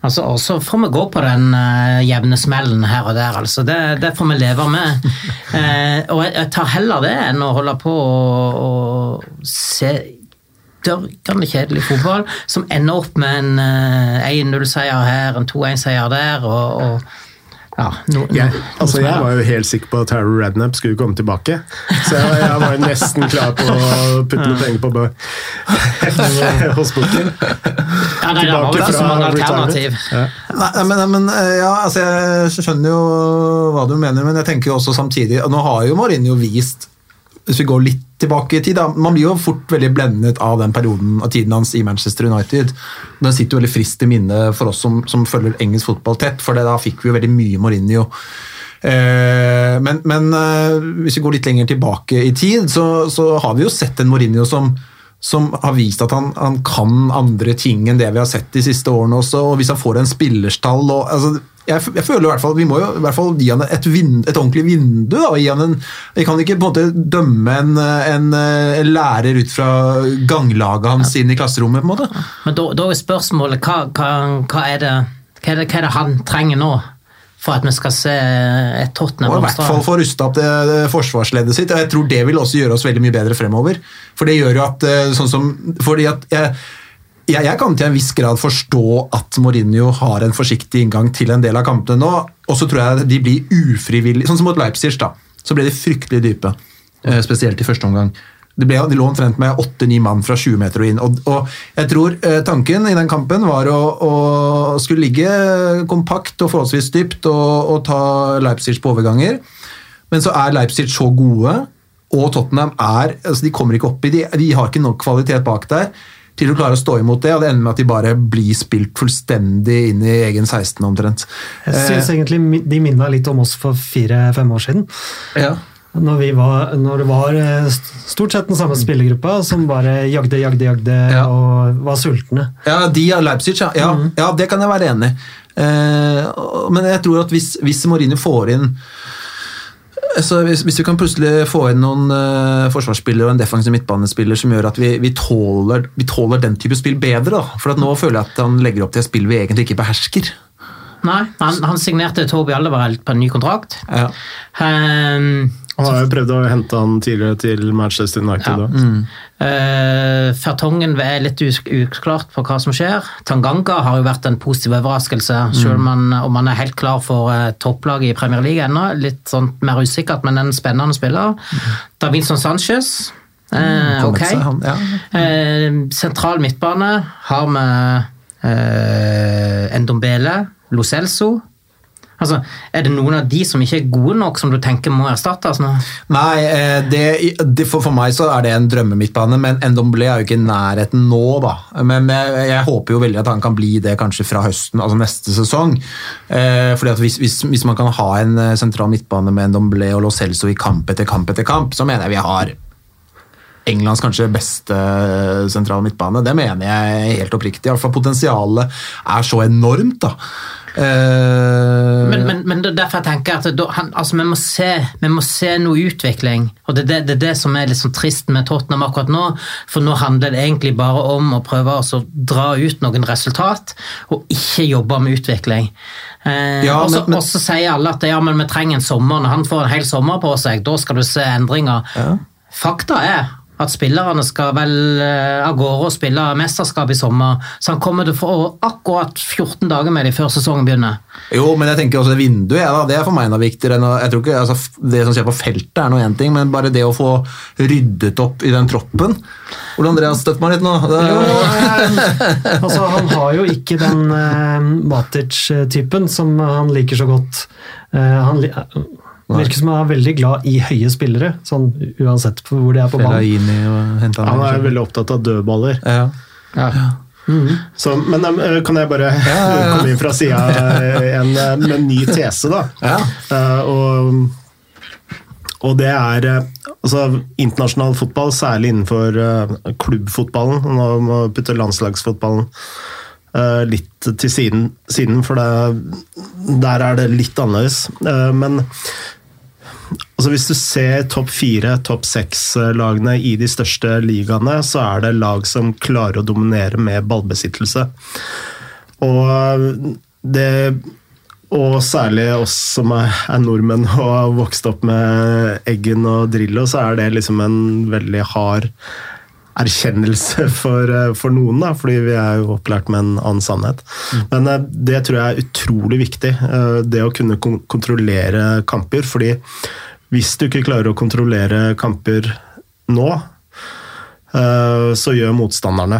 Speaker 6: Altså, og så får vi gå på den uh, jevne smellen her og der, altså. Det, det får vi leve med. uh, [LAUGHS] og jeg, jeg, tar heller det enn å holde på å se dørgende kjedelig fotball som ender opp med en uh, eh, 1-0-seier her, en 2-1-seier der. og, og ja, no, no,
Speaker 4: jeg, altså jeg var jo helt sikker på at Harry Radnap skulle komme tilbake. Så jeg, jeg var nesten klar på å putte noen penger på [LAUGHS] hos Booker.
Speaker 6: Ja, nei, det var jo så mange alternativ. Ja.
Speaker 3: Nei, men, men, eh, ja, altså jeg skjønner jo hva du mener, men jeg tenker jo også samtidig Nå har jo Marinho vist hvis vi går litt tilbake i tid da, Man blir jo fort veldig blendet av den perioden av tiden hans i Manchester United. Den sitter jo veldig frist i minne for oss som, som følger engelsk fotball tett, for da fikk vi jo veldig mye Mourinho. Eh, men, men eh, hvis vi går litt lenger tilbake i tid, så, så har vi jo sett en Mourinho som, som har vist at han, han, kan andre ting enn det vi har sett de siste årene også. og Hvis han får en spillerstall og, altså, jeg, jeg, føler i hvert fall Vi må jo i hvert fall gi han et, vind, et ordentlig vindu. Da, gi han en, Vi kan ikke på en måte dømme en, en, en lærer ut fra ganglaget hans inn i klasserommet. på en måte.
Speaker 6: Men da, da er spørsmålet hva, hva, hva, er det, hva, er det, hva, er det, han trenger nå? For at vi skal se et Tottenham
Speaker 3: Og i hvert fall få rusta opp det, det forsvarsleddet sitt. Jeg tror det vil også gjøre oss veldig mye bedre fremover. For det gjør jo at eh, sånn som Fordi at jeg, jeg, jeg kan til en viss grad forstå at Mourinho har en forsiktig inngang til en del av kampene nå, og så tror jeg de blir ufrivillig Sånn som mot Leipzig, da. Så ble de fryktelig dype. eh, Spesielt i første omgang. Det ble, de lå omtrent med åtte-ni mann fra 20 meter og inn. Og, og jeg tror eh, tanken i den kampen var å, å skulle ligge kompakt og forholdsvis dypt og, og ta Leipzig på overganger. Men så er Leipzig så gode, og Tottenham er altså De kommer ikke opp i de, de har ikke nok kvalitet bak der til å klare å stå imot det, og det ender med at de bare blir spilt fullstendig inn i egen 16 omtrent.
Speaker 5: Jeg syns egentlig de minna litt om oss for fire-fem år siden.
Speaker 3: Ja.
Speaker 5: Når, vi var, når det var eh, stort sett den samme spillergruppa som bare jagde, jagde, jagde
Speaker 3: Ja.
Speaker 5: og var sultne.
Speaker 3: Ja, de av Leipzig, ja. Ja, ja det kan jeg være enig i. Eh, men jeg tror at hvis, hvis Mourinho får inn så hvis, hvis vi kan plutselig få inn noen uh, forsvarsspillere og en defensiv midtbanespiller som gjør at vi, vi, tåler, vi tåler den type spill bedre, da. For at nå føler jeg at han legger opp til et spill vi egentlig ikke behersker.
Speaker 6: Nei, han, han signerte Toby Alderweireld på en ny kontrakt.
Speaker 3: Ja.
Speaker 6: Um,
Speaker 4: Han har jo prøvd å hente han tidligere til Manchester United.
Speaker 6: Ja.
Speaker 4: Mm.
Speaker 6: Uh, Fertongen er litt uklart på hva som skjer. Tanganga har jo vært en positiv overraskelse, selv om han, om han er helt klar for uh, topplaget i Premier League ennå. Litt sånn mer usikkert, men en spennende spiller. Davinson Sanchez. Uh, ok.
Speaker 3: seg, han, ja.
Speaker 6: uh, sentral midtbane har vi uh, Endombele, Lo Celso. Altså, er det noen av de som ikke er gode nok, som du tenker må erstattes nå?
Speaker 3: Nei, eh, det, det, for, for meg så er det en drømmemidtbane, men Ndomblé er jo ikke i nærheten nå, da. Men jeg, jeg håper jo veldig at han kan bli det kanskje fra høsten, altså neste sesong. Eh, fordi at hvis, hvis, hvis man kan ha en eh, sentral midtbane med Ndomblé og Lo Celso i kamp etter kamp etter kamp, så mener jeg vi har Englands kanskje beste sentrale midtbane. Det mener jeg helt oppriktig. I hvert fall Potensialet er så enormt, da. Eh,
Speaker 6: Men, men, men det er derfor jeg tenker at da, han, altså, vi, må se, vi må se noe utvikling. Og det er det, det, det som er litt sånn trist med Tottenham akkurat nå. For nå handler det egentlig bare om å prøve å dra ut noen resultat, og ikke jobbe med utvikling. Eh,
Speaker 3: Ja,
Speaker 6: og så- sier alle at ja, men vi trenger en sommer. Når han får en hel sommer på seg, da skal du se endringer. Fakta er at spillerne skal vel eh, av gårde og spille mesterskap i sommer, så han kommer til å få akkurat 14 dager med det før sesongen begynner.
Speaker 3: Jo, men jeg tenker også det vinduet, ja, da, det er for meg noe viktigere enn jeg tror ikke, altså, Det som skjer på feltet er noe én ting, men bare det å få ryddet opp i den troppen Ole Andreas, støtt meg litt nå. Det,
Speaker 5: Jo, eh, [LAUGHS] altså, han har jo ikke den uh, Matic-typen som han liker så godt. Uh, han li- virker som han er veldig glad i høye spillere, sånn uansett hvor de er på banen.
Speaker 4: Han er veldig opptatt av dødballer.
Speaker 3: ja.
Speaker 4: Så, men eh, kan jeg bare [LAUGHS] komme inn fra sida eh, med en ny tese, da?
Speaker 3: Ja.
Speaker 4: Eh, og, og det er eh, altså, internasjonal fotball, særlig innenfor eh, klubbfotballen. Nå må vi putte landslagsfotballen eh, litt til siden, siden for det, der er det litt annerledes. Eh, men altså, hvis du ser topp fire, topp seks-lagene i de største ligaene, så er det lag som klarer å dominere med ballbesittelse. Og det og særlig oss som er nordmenn [LAUGHS] og har vokst opp med Eggen og Drillo, så er det liksom en veldig hard erkjennelse [LAUGHS] for, eh, for noen, da, fordi vi er jo opplært med en annen sannhet. Men eh, det tror jeg er utrolig viktig, eh, det å kunne kontrollere kamper. fordi hvis du ikke klarer å kontrollere kamper nå, så gjør motstanderne.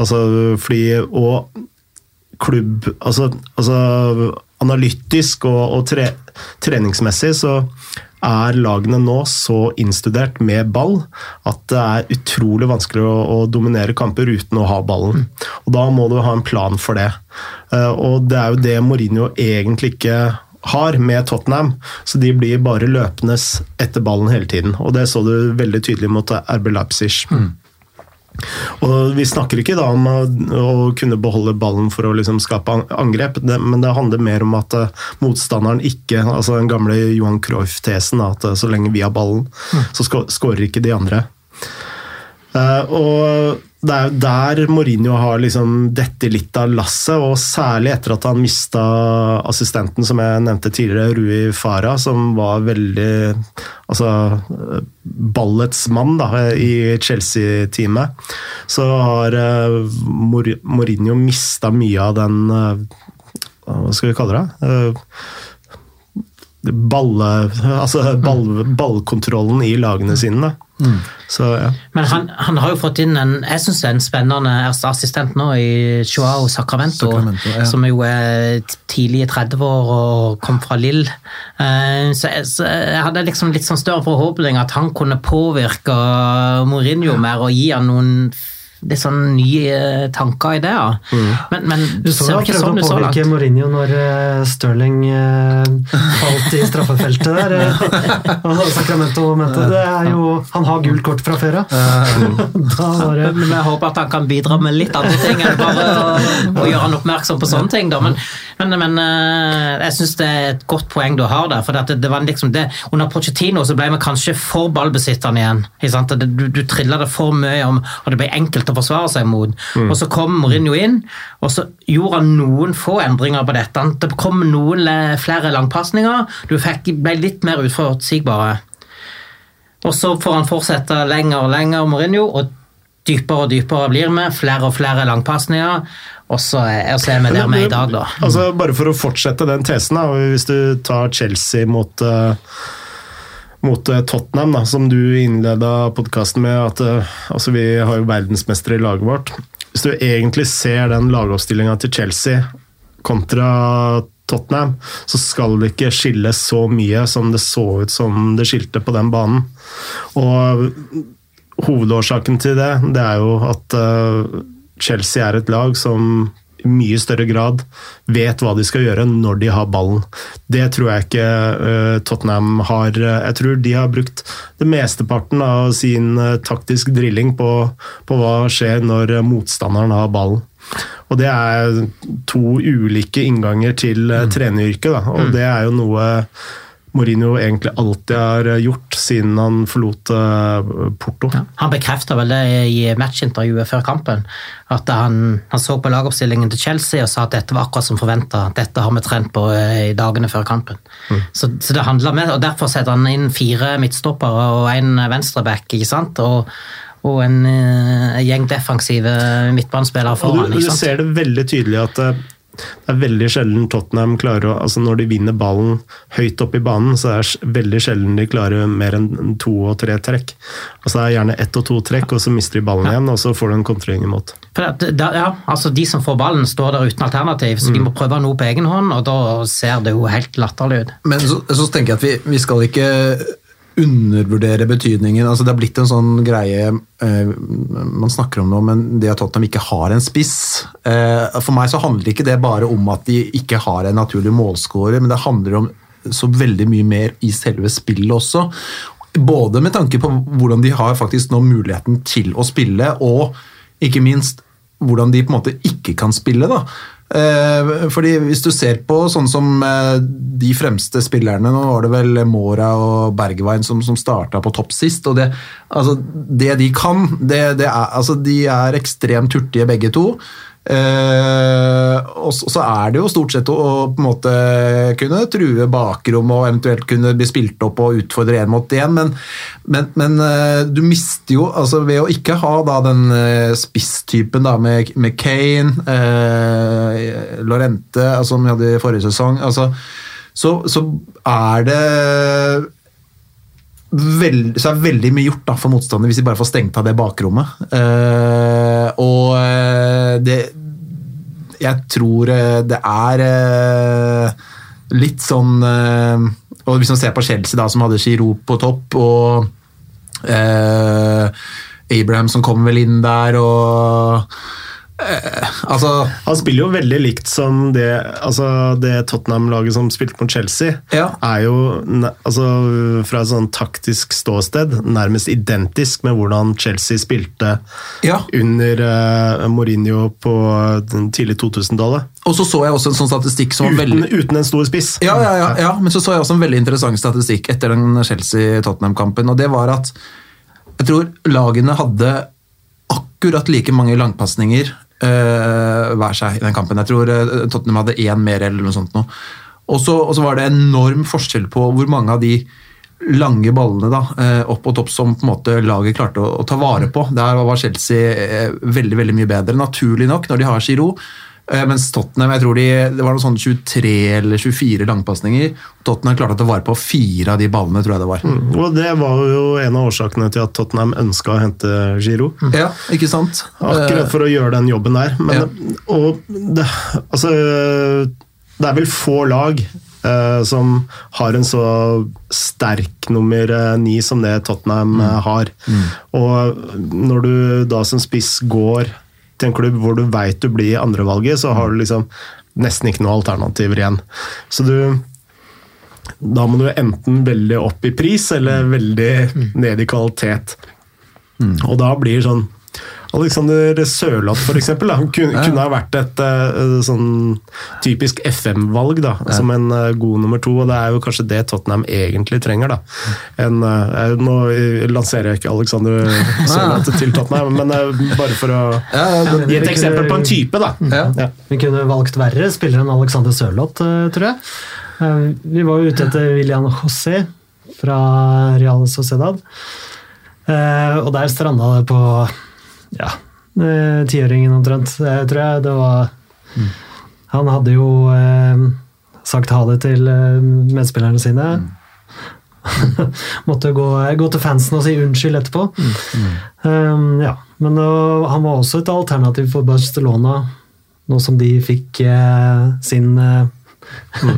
Speaker 4: Altså, fordi, og klubb Altså, altså analytisk og, og tre, treningsmessig så er lagene nå så innstudert med ball at det er utrolig vanskelig å, å dominere kamper uten å ha ballen. Og Da må du ha en plan for det. Eh, Og det er jo det Mourinho egentlig ikke har med Tottenham, så de blir bare løpende etter ballen hele tiden. Og det så du veldig tydelig mot RB Leipzig. Og Vi snakker ikke da om å, kunne beholde ballen for å liksom skape angrep, men det handler mer om at eh, motstanderen ikke altså Den gamle Johan Cruyff-tesen at eh, så lenge vi har ballen, så skårer ikke de andre. Eh, og det er jo der Mourinho har liksom dette litt av lasset, og særlig etter at han mista assistenten som jeg nevnte tidligere, Rui Farah, som var veldig altså, ballets mann da, i Chelsea-teamet. Så har eh, Mourinho mista mye av den eh, Hva skal vi kalle det? Eh, balle, altså ball, ballkontrollen i lagene sine. Da. Så ja.
Speaker 6: Men han, han har jo fått inn en jeg synes det er en spennende assistent nå i Chuao Sacramento,
Speaker 3: Sacramento, ja.
Speaker 6: som jo er tidlig i 30-år og kom fra Lill. Eh, Så, så jeg hadde liksom litt sånn større forhåpning at han kunne påvirke Mourinho mer og gi han noen litt sånn nye tanker og ideer. Men, men
Speaker 5: Du så
Speaker 6: ser
Speaker 5: jo prøvde
Speaker 6: sånn
Speaker 5: å
Speaker 6: ut så langt.
Speaker 5: påvirke Mourinho når Stirling Sterling eh, falt i straffefeltet der. eh, [LAUGHS] og Sacramento mente det er jo Han har gult kort fra før av. Ja. [LAUGHS]
Speaker 6: Men jeg håper at han kan bidra med litt andre ting enn bare å, å gjøre han oppmerksom på sånne ting. Da. Men, men, men eh, jeg syns det er et godt poeng du har der. For det, det var liksom det, under Pochettino så ble vi kanskje for ballbesitterne igjen. Du, du trilla det for mye, om, og det ble enkelt å forsvare seg mot. Og så kom Mourinho inn, og så gjorde han noen få endringer på dette. Det kom noen flere langpasninger. Du fikk, ble litt mer utforutsigbare. Og så får han fortsette lenger og lenger, Mourinho, og dypere og dypere blir vi. Flere og flere langpasninger. Og så er, vi der vi er i dag, da.
Speaker 4: Altså, bare for å fortsette den tesen, da, hvis du tar Chelsea mot, eh, mot eh, Tottenham, da, som du innleda podkasten med, at eh, altså, vi har jo verdensmestere i laget vårt. Hvis du egentlig ser den lagoppstillinga til Chelsea kontra Tottenham, så skal det ikke skille så mye som det så ut som det skilte på den banen. Og hovedårsaken til det, det er jo at Chelsea er et lag som i mye større grad vet hva de skal gjøre når de har ballen. Det tror jeg ikke eh, Tottenham har. Jeg tror de har brukt det mesteparten av sin eh, taktisk drilling på, på hva skjer når motstanderen har ballen. Og det er to ulike innganger til uh, treneryrket, og det er jo noe Mourinho egentlig alltid har gjort siden han forlot Porto. Porto.
Speaker 6: Han bekrefta vel det i matchintervjuet før kampen. At han, han så på lagoppstillingen til Chelsea og sa at dette var akkurat som forventa. Dette har vi trent på eh, i dagene før kampen. Så, så det handler med, og Derfor setter han inn fire midtstoppere og en venstreback. ikke sant? Og, og en eh, gjeng defensive midtbanespillere
Speaker 4: Og
Speaker 6: foran.
Speaker 4: du, du ser det veldig tydelig at eh, det er veldig sjelden Tottenham klarer å altså Når de vinner ballen høyt opp i banen, så er det veldig sjelden de klarer mer enn to og tre trekk. Altså Det er gjerne ett og to trekk, og så mister de ballen igjen, og så får du en kontring imot.
Speaker 6: For at, da, ja, altså De som får ballen, står der uten alternativ, så de må prøve noe på egen hånd, og da ser det jo helt latterlig ut.
Speaker 3: Men så, så tenker jeg at vi, vi skal ikke undervurdere betydningen. altså Det har blitt en sånn greie eh, man snakker om nå, men det at Tottenham ikke har en spiss eh, For meg så handler ikke det bare om at de ikke har en naturlig målscorer, men det handler om så veldig mye mer i selve spillet også. Både med tanke på hvordan de har faktisk nå muligheten til å spille, og ikke minst hvordan de på en måte ikke kan spille. da. Eh, fordi Hvis du ser på sånn som eh, de fremste spillerne Nå var det vel Mora og Bergwijn som, som starta på topp sist. og Det, altså, det de kan, det, det er, altså, de er ekstremt hurtige begge to. Eh, og så er det jo stort sett å, å på en måte kunne true bakrom og eventuelt kunne bli spilt opp og utfordre én mot én, men, men, men eh, du mister jo altså Ved å ikke ha da den eh, spisstypen da med, med Kane, eh, Lorente, altså, som vi hadde i forrige sesong, altså, så, så er det Veld, så er veldig mye gjort da, for motstander hvis de bare får stengt av det bakrommet. Eh, og eh, det Jeg tror eh, det er eh, litt sånn Og hvis man ser på Chelsea, da, som hadde Giroud på topp, og Abraham som kom vel inn der, og eh, Altså
Speaker 4: Han spiller jo veldig likt som det, altså det Tottenham-laget som spilte mot Chelsea.
Speaker 3: Ja.
Speaker 4: er jo altså, fra et sånn taktisk ståsted nærmest identisk med hvordan Chelsea spilte
Speaker 3: Ja.
Speaker 4: under uh, Mourinho på den tidlig 2000-tallet.
Speaker 3: Og så så jeg også en sånn statistikk som var
Speaker 4: Uten,
Speaker 3: veldig
Speaker 4: uten en stor spiss.
Speaker 3: Ja, ja, ja, ja, men så så jeg også en veldig interessant statistikk etter den Chelsea-Tottenham-kampen, og det var at jeg tror lagene hadde akkurat like mange langpasninger hver seg i den kampen. Jeg tror eh, Tottenham hadde én mer eller noe sånt. Nå. Og så var det enorm forskjell på hvor mange av de lange ballene da, eh, opp og topp som på en måte laget klarte å, å ta vare på. Der var Chelsea eh, veldig veldig mye bedre, naturlig nok, når de har Giroud. Eh, Mens Tottenham jeg tror de, det var noe sånn 23 eller 24 langpasninger. Tottenham klarte å ta vare på fire av de ballene, tror jeg det var.
Speaker 4: Og det var jo en av årsakene til at Tottenham ønska å hente Giro.
Speaker 3: Ja, ikke sant?
Speaker 4: Akkurat for å gjøre den jobben der. Men,
Speaker 3: Ja.
Speaker 4: og det, altså, det er vel få lag eh, som har en så sterk nummer eh, ni som det Tottenham mm. har. Og når du da som spiss går til en klubb hvor du veit du blir andrevalget, så har du liksom nesten ikke noen alternativer igjen. Så du da må du enten veldig opp i pris eller veldig ned i kvalitet. Og da blir sånn Alexander Sørloth eksempel, da, kunne, kunne ha vært et eh, sånn typisk FM-valg da, som en eh, god nummer to, og det er jo kanskje det Tottenham egentlig trenger. da. En, eh, nå lanserer jeg ikke Alexander [LAUGHS] Sørloth til Tottenham, men bare for å
Speaker 3: Ja, det-
Speaker 4: gi et eksempel på en type, da.
Speaker 3: Ja.
Speaker 4: Ja.
Speaker 5: Vi kunne valgt verre spillere enn Alexander Sørloth, tror jeg. Vi var jo ute etter William José fra Real Sociedad. Eh, Og der stranda det på ja, tiåringen omtrent, tror jeg. Det var Han hadde jo eh, sagt ha det til eh, medspillerne sine. [LAUGHS] Måtte gå, gå til fansen og si unnskyld etterpå. Um, ja, Men uh, han var også et alternativ for Barcelona, nå som de fikk eh, sin eh,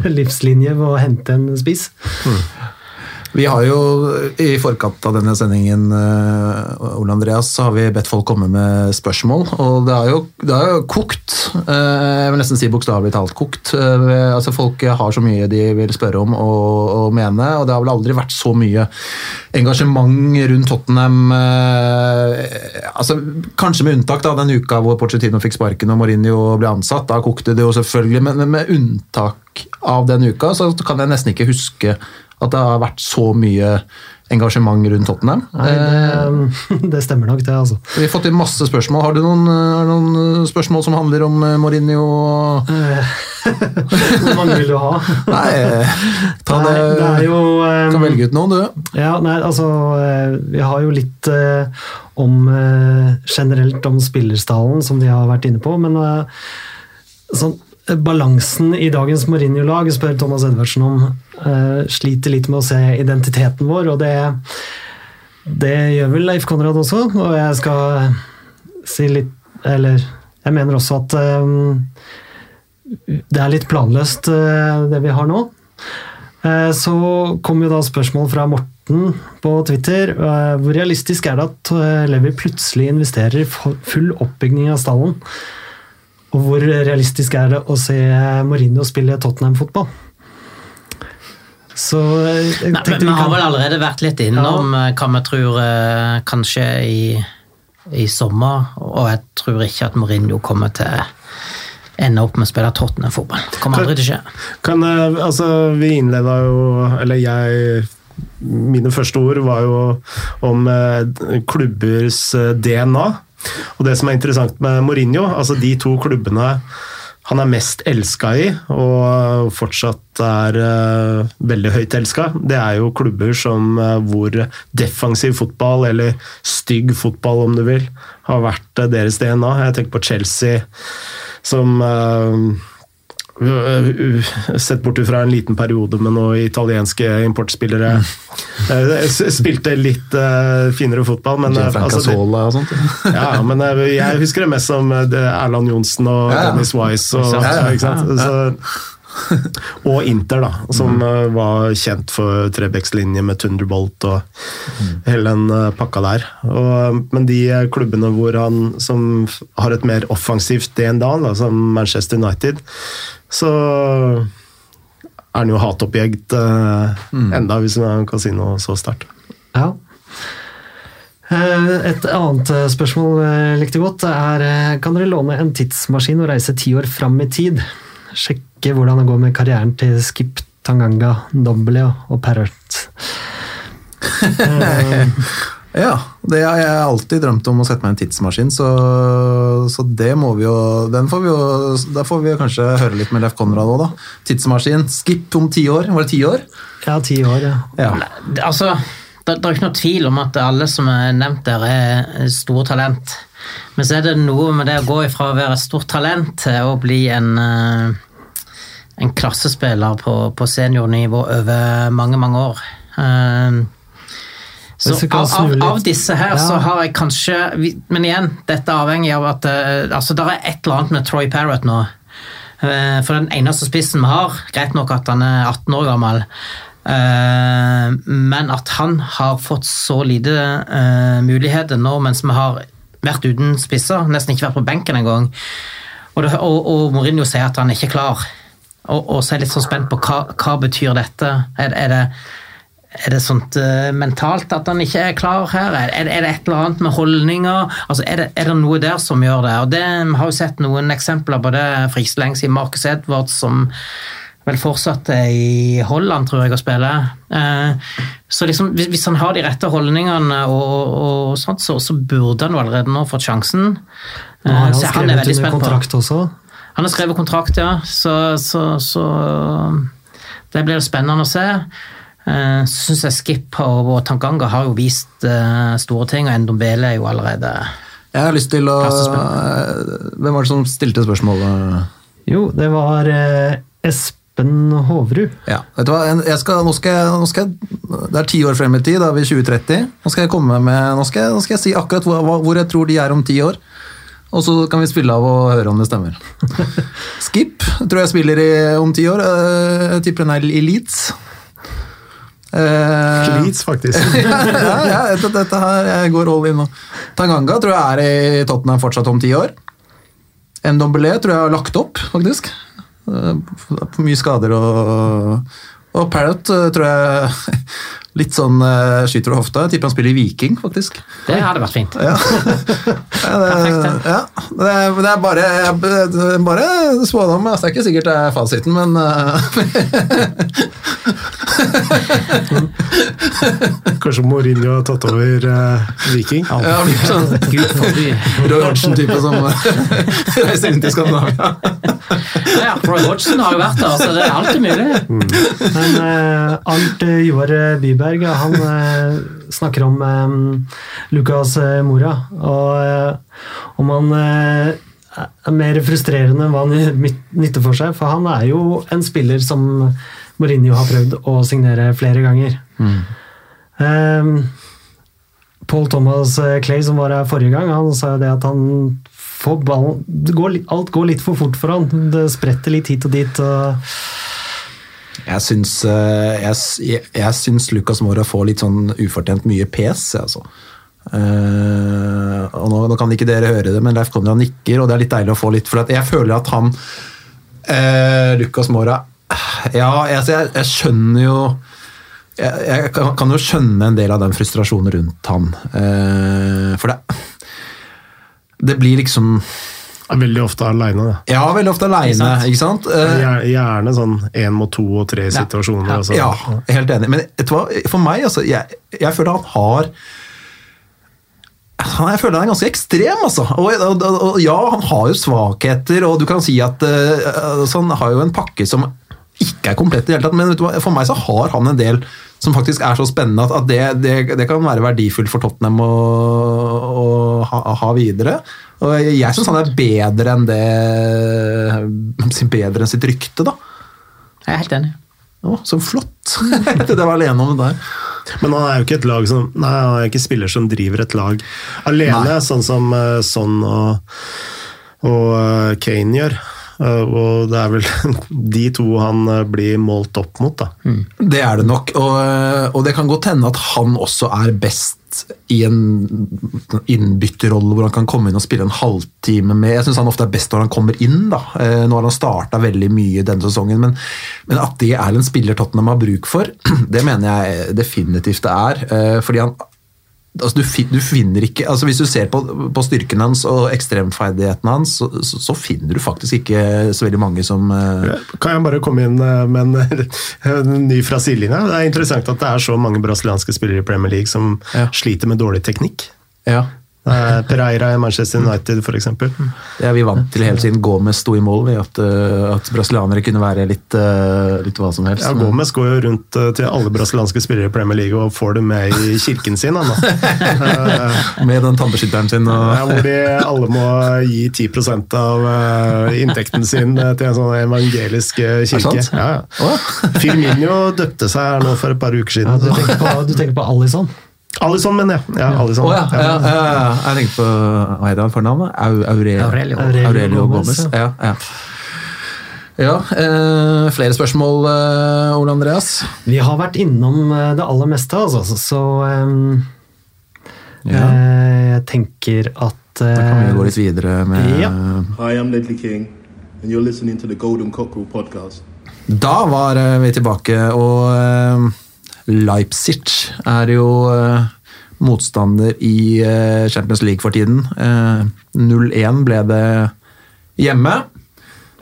Speaker 5: [LAUGHS] livslinje ved å hente en spiss.
Speaker 3: Vi har jo i forkant av denne sendingen eh, Ole Andreas, så har vi bedt folk komme med spørsmål. Og det har jo, jo kokt. eh, Jeg vil nesten si bokstavelig talt kokt. Eh, Altså Folk har så mye de vil spørre om og, og mene, og det har vel aldri vært så mye engasjement rundt Tottenham. Altså, kanskje med unntak da den uka hvor Pochettino fikk sparken og Mourinho ble ansatt. Da kokte det jo selvfølgelig, men med unntak av den uka så kan jeg nesten ikke huske at det har vært så mye engasjement rundt Tottenham.
Speaker 5: Nei, det, [LAUGHS] det stemmer nok, det. altså.
Speaker 3: Eh, vi har fått inn masse spørsmål. Har du noen, har du noen spørsmål som handler om eh, Mourinho? [LAUGHS]
Speaker 5: Hvor mange vil du ha?
Speaker 3: Nei, eh, ta
Speaker 5: Nei,
Speaker 3: det,
Speaker 5: det er jo um,
Speaker 3: kan velge ut noen, du.
Speaker 5: Ja, nei, altså eh, Vi har jo litt uh, om uh, generelt om spillerstallen, som de har vært inne på, men uh, sånn, eh, balansen i dagens Mourinho-lag, spør Thomas Edvardsen om, eh, sliter litt med å se identiteten vår, og det, det gjør vel Leif Konrad også, og jeg skal si litt Eller jeg mener også at eh, det er litt planløst, eh, det vi har nå. Så kom jo da spørsmål fra Morten på Twitter. Hvor realistisk er det at Levi plutselig investerer i full oppbygging av stallen? Og hvor realistisk er det å se Mourinho spille Tottenham-fotball? Så eh, jeg
Speaker 6: Nei, men
Speaker 5: vi
Speaker 6: har vel allerede vært litt innom ja. hva vi tror eh, kan skje i, i sommer, og jeg tror ikke at Mourinho kommer til ende opp med å spille Tottenham-fotball. Det kommer aldri til å skje.
Speaker 4: Kan, eh, altså, vi innleda jo Eller jeg Mine første ord var jo om eh, klubbers eh, DNA. Og det som er interessant med Mourinho, altså de to klubbene han er mest elska i, og fortsatt er uh, veldig høyt elska, det er jo klubber som uh, hvor defensiv fotball, eller stygg fotball om du vil, har vært uh, deres DNA. Jeg tenker på Chelsea, som Sett bort fra en liten periode med noen italienske importspillere. Uh, Spilte litt finere fotball, men altså,
Speaker 3: og sånt.
Speaker 4: ja, men jeg husker det mest som Erland Johnsen og. Dennis Wise. Og,
Speaker 3: Ja, ja,
Speaker 4: ja, [LAUGHS] og Inter, da, som mm. var kjent for Trebekslinje med Thunderbolt og hele den uh, pakka der. Og, men de klubbene hvor han som har et mer offensivt DNA, da, som Manchester United, så er han jo hatobjekt uh, enda, hvis man kan si noe så sterkt.
Speaker 5: Ja. Eh, Et annet eh, spørsmål jeg likte godt, er eh, kan dere låne en tidsmaskin og reise ti år fram i tid? Sjekke hvordan det går med karrieren til Skip, Tanganga, Dombele og Parrot. [LAUGHS]
Speaker 3: Ja, det har jeg alltid drømt om å sette meg i en tidsmaskin, så, så det må vi jo Den får vi jo Da får vi kanskje høre litt med Leif Konrad òg, da. Tidsmaskin. Skip om ti år. Var det ti år?
Speaker 5: Ja, ti år, ja.
Speaker 3: Ja.
Speaker 6: Altså, det, det er ikke noe tvil om at alle som er nevnt der, er store talent. Men så er det noe med det å gå ifra å være et stort talent til å bli en, eh, en klassespiller på, på seniornivå over mange, mange år. Eh, Så av, av, av disse her
Speaker 5: Ja.
Speaker 6: så har jeg kanskje Men igjen, dette er avhengig av at eh, altså, det er et eller annet med Troy Parrott nå. For den eneste spissen vi har, greit nok at han er 18 år gammel, men at han har fått så lite eh, muligheter nå mens vi har vært uten spisser, nesten ikke vært på benken engang. Og, og, og Mourinho sier at han er ikke klar. Og, og så er jeg litt sånn spent på hva, hva betyr dette. Er, er det er det sånt uh, mentalt at han ikke er klar her? Er, er, er det et eller annet med holdninger? Altså, er, det, er det noe der som gjør det? Og det Vi har jo sett noen eksempler på det for ikke så lenge siden. Marcus Edwards som vel fortsatt i Holland, tror jeg, å spille. Eh, så liksom, hvis, han har de rette holdningene, og, og sånt, så, så burde han jo allerede nå fått sjansen.
Speaker 5: Nå har
Speaker 6: Eh,
Speaker 5: han skrevet under
Speaker 6: på-
Speaker 5: kontrakt også.
Speaker 6: han har skrevet kontrakt, ja. Så, så, så det blir spennende å se. Eh, Så syns jeg Skip og, og Tanganga har jo vist store ting, og Endombele er jo allerede
Speaker 3: Jeg har lyst til å Hvem var det som stilte spørsmålet?
Speaker 5: Jo, det var eh, Espen Hovrud.
Speaker 3: Ja, vet du hva? Jeg skal, nå skal jeg, nå skal jeg, det er ti år frem i tid, da er vi i 2030. Nå skal jeg komme med, nå skal nå skal jeg si akkurat hvor, hvor jeg tror de er om ti år. Og så kan vi spille av og høre om det stemmer. [LAUGHS] Skip tror jeg spiller i, om ti år. Eh, Jeg tipper hun er i Leeds. Eh,
Speaker 4: Leeds, faktisk. [LAUGHS]
Speaker 3: ja, ja, dette, dette her, jeg går all in nå. Tanganga tror jeg er i Tottenham fortsatt om ti år. Ndombele tror jeg har lagt opp, faktisk. Eh, For mye skader og Og Parrot eh, tror jeg litt sånn uh, skyter du hofta. Jeg tipper han spiller i Viking, faktisk.
Speaker 6: Det hadde vært fint.
Speaker 3: Ja. [LAUGHS] Ja, det,
Speaker 6: Perfekt, det.
Speaker 3: ja, det, er, det er bare, er bare spådom. altså. Det er ikke sikkert det er fasiten, men eh, [LAUGHS]
Speaker 4: Kanskje Mourinho har tatt over eh, Viking?
Speaker 3: ja, det blir sånn. Roy Hodgson-type som [LAUGHS] reiser rundt i Skandinavia.
Speaker 6: Ja, Roy Hodgson har jo vært der, så det er alltid mulig.
Speaker 5: Men eh, Arnt eh, Joar Byberg ja, han eh, snakker om eh, Lucas eh, Mora, og om han er mer frustrerende enn hva han [LAUGHS] nytter for seg, for han er jo en spiller som Mourinho har prøvd å signere flere ganger. Eh, Paul Thomas Clay, som var her forrige gang, han sa jo det at han får ballen går, Alt går litt for fort for han. Det spretter litt hit og dit. og
Speaker 3: Jeg syns, eh, jeg, jeg, syns Lucas Mora får litt sånn ufortjent mye pes, altså. Uh, og nå, nå kan ikke dere høre det, men Leif Konrad nikker, og det er litt deilig å få litt For jeg føler at han uh, Lucas Mora Ja, altså, jeg, jeg skjønner jo jeg, kan, kan jo skjønne en del av den frustrasjonen rundt han. Uh, for det Det blir liksom
Speaker 4: veldig ofte aleine, det.
Speaker 3: Ja, veldig ofte aleine, ikke sant? Eh,
Speaker 4: Gjerne sånn én mot to og tre situasjoner. altså.
Speaker 3: Ja, helt enig. Men vet du hva? for meg, altså, jeg, jeg føler han har jeg føler han er ganske ekstrem, altså. Og, og, og, og ja, han har jo svakheter, og du kan si at uh, altså, han har jo en pakke som ikke er komplett i det hele tatt, men vet du hva? for meg så har han en del som faktisk er så spennende at, at det, det, det kan være verdifullt for Tottenham å, å ha, ha videre. Og jeg syns han er bedre enn det Bedre enn sitt rykte, da.
Speaker 6: Jeg er helt enig.
Speaker 3: Å, så flott! [LAUGHS] det var alene om det der.
Speaker 4: Men han er jo ikke et lag som Nei, han er ikke spiller som driver et lag alene,
Speaker 3: Nei.
Speaker 4: sånn som uh, Son og, og eh, Kane gjør. Eh, og det er vel [LAUGHS] de to han eh, blir målt opp mot, da.
Speaker 3: Det er det nok, og, og det kan godt hende at han også er best i en innbytterrolle hvor han kan komme inn og spille en halvtime med Jeg syns han ofte er best når han kommer inn. da. Eh, Nå har han starta veldig mye denne sesongen, men, men at det er en spiller Tottenham har bruk for, [CLEARS THROAT] det mener jeg definitivt det er. eh, Fordi han altså du, du finner ikke altså Hvis du ser på, på styrken hans og ekstremferdigheten hans, så, så, så finner du faktisk ikke så veldig mange som uh...
Speaker 4: Kan jeg bare komme inn eh, med en, [LAUGHS] en ny fra sidelinja? Det er interessant at det er så mange brasilianske spillere i Premier League som
Speaker 3: Ja.
Speaker 4: sliter med dårlig teknikk.
Speaker 3: Ja.
Speaker 4: Eh, Pereira i Manchester United, f.eks.
Speaker 3: Ja, er vi vant til hele siden Gomez sto i mål, ved at, eh, at brasilianere kunne være litt, eh, litt hva som helst.
Speaker 4: Ja, Gomez går jo rundt til alle brasilianske spillere i Premier League og får dem med i kirken sin. Han, da. Eh, [LAUGHS]
Speaker 3: Med den tannbeskytteren sin. Og,
Speaker 4: Ja, hvor de alle må gi 10% av inntekten sin til en sånn evangelisk
Speaker 3: det
Speaker 4: kirke.
Speaker 3: sant?
Speaker 4: Ja, ja. Firmino døpte seg her nå for et par uker
Speaker 5: Ja,
Speaker 4: siden.
Speaker 5: du, tenker på, du tenker på Alison?
Speaker 4: Alison, mener jeg. Ja, Alisson.
Speaker 3: Oh, ja, ja, ja, jeg tenkte på Hva heter han for navn? Au, Aurelio.
Speaker 6: Aurelio.
Speaker 5: Aurelio
Speaker 3: Aurelio
Speaker 5: Gomez.
Speaker 3: Ja, ja. ja eh, flere spørsmål, eh, Ole Andreas?
Speaker 5: Vi har vært innom eh, det aller meste, altså, så, ehm,
Speaker 3: Ja.
Speaker 5: eh, jeg tenker at
Speaker 3: Da kan vi
Speaker 5: eh,
Speaker 3: gå litt videre med
Speaker 5: Ja.
Speaker 8: Hi, I'm Ledley King, and you're listening to the Golden Cockerel podcast.
Speaker 3: Da var eh, vi tilbake, og eh, Leipzig er jo eh, motstander i eh, Champions League for tiden. Eh, 0-1 ble det hjemme.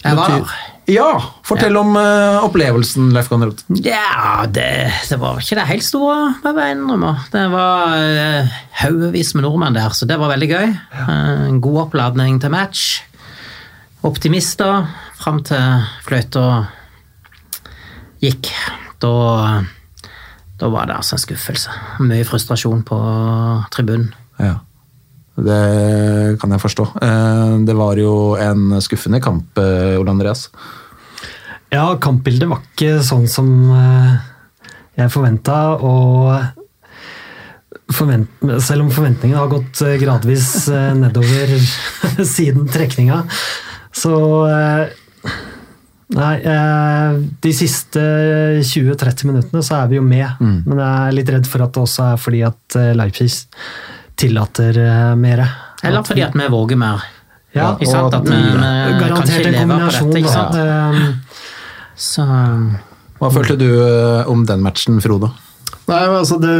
Speaker 6: Jeg var der.
Speaker 3: Ja, fortell om eh, opplevelsen, Leif Konrad.
Speaker 6: Ja, det, det var ikke det helt store, må jeg innrømme. Det var uh, haugevis med nordmenn der, så det var veldig gøy. Eh, En god oppladning til match. Optimister fram til fløyta gikk. Da, da var det altså en skuffelse. Mye frustrasjon på tribunen.
Speaker 3: Ja. Det kan jeg forstå. Eh, Det var jo en skuffende kamp, eh, Ole Andreas.
Speaker 5: Ja, kampbildet var ikke sånn som eh, jeg forventa, og forvent, selv om forventningene har gått gradvis nedover [LAUGHS] siden trekninga, så Nei, eh, de siste 20-30 minuttene så er vi jo med, men jeg er litt redd for at det også er fordi at eh, Leipzig tillater eh, mere.
Speaker 6: Eller fordi at vi våger mer.
Speaker 5: Ja,
Speaker 6: Ikke sant? At vi, vi kan
Speaker 5: Garantert
Speaker 6: ikke
Speaker 5: en
Speaker 6: leve på
Speaker 5: kombinasjon.
Speaker 6: dette. Ikke
Speaker 5: da.
Speaker 6: sant?
Speaker 5: Eh,
Speaker 6: Så
Speaker 3: Hva følte du om den matchen, Frode?
Speaker 4: Nei, altså det,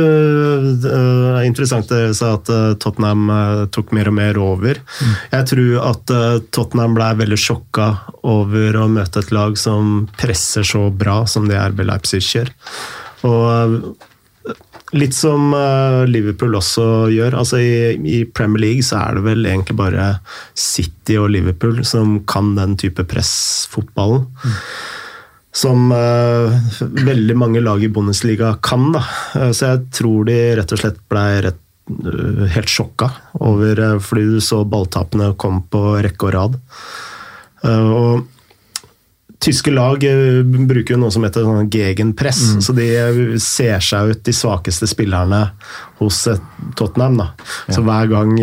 Speaker 4: det er interessant det sa at eh, Tottenham eh, tok mer og mer over. Jeg tror at eh, Tottenham ble veldig sjokka over å møte et lag som presser så bra som det RB Leipzig gjør. Og eh, litt som eh, Liverpool også gjør. altså i, I Premier League så er det vel egentlig bare City og Liverpool som kan den type pressfotballen som uh, veldig mange lag i Bundesliga kan. Da. Eh, så jeg tror de rett og slett ble rett, uh, helt sjokka over uh, Fordi du så balltapene kom på rekke og rad. Og tyske lag bruker jo noe som heter sånn gegenpress. Så de ser seg ut de svakeste spillerne hos Tottenham. Da. Så hver gang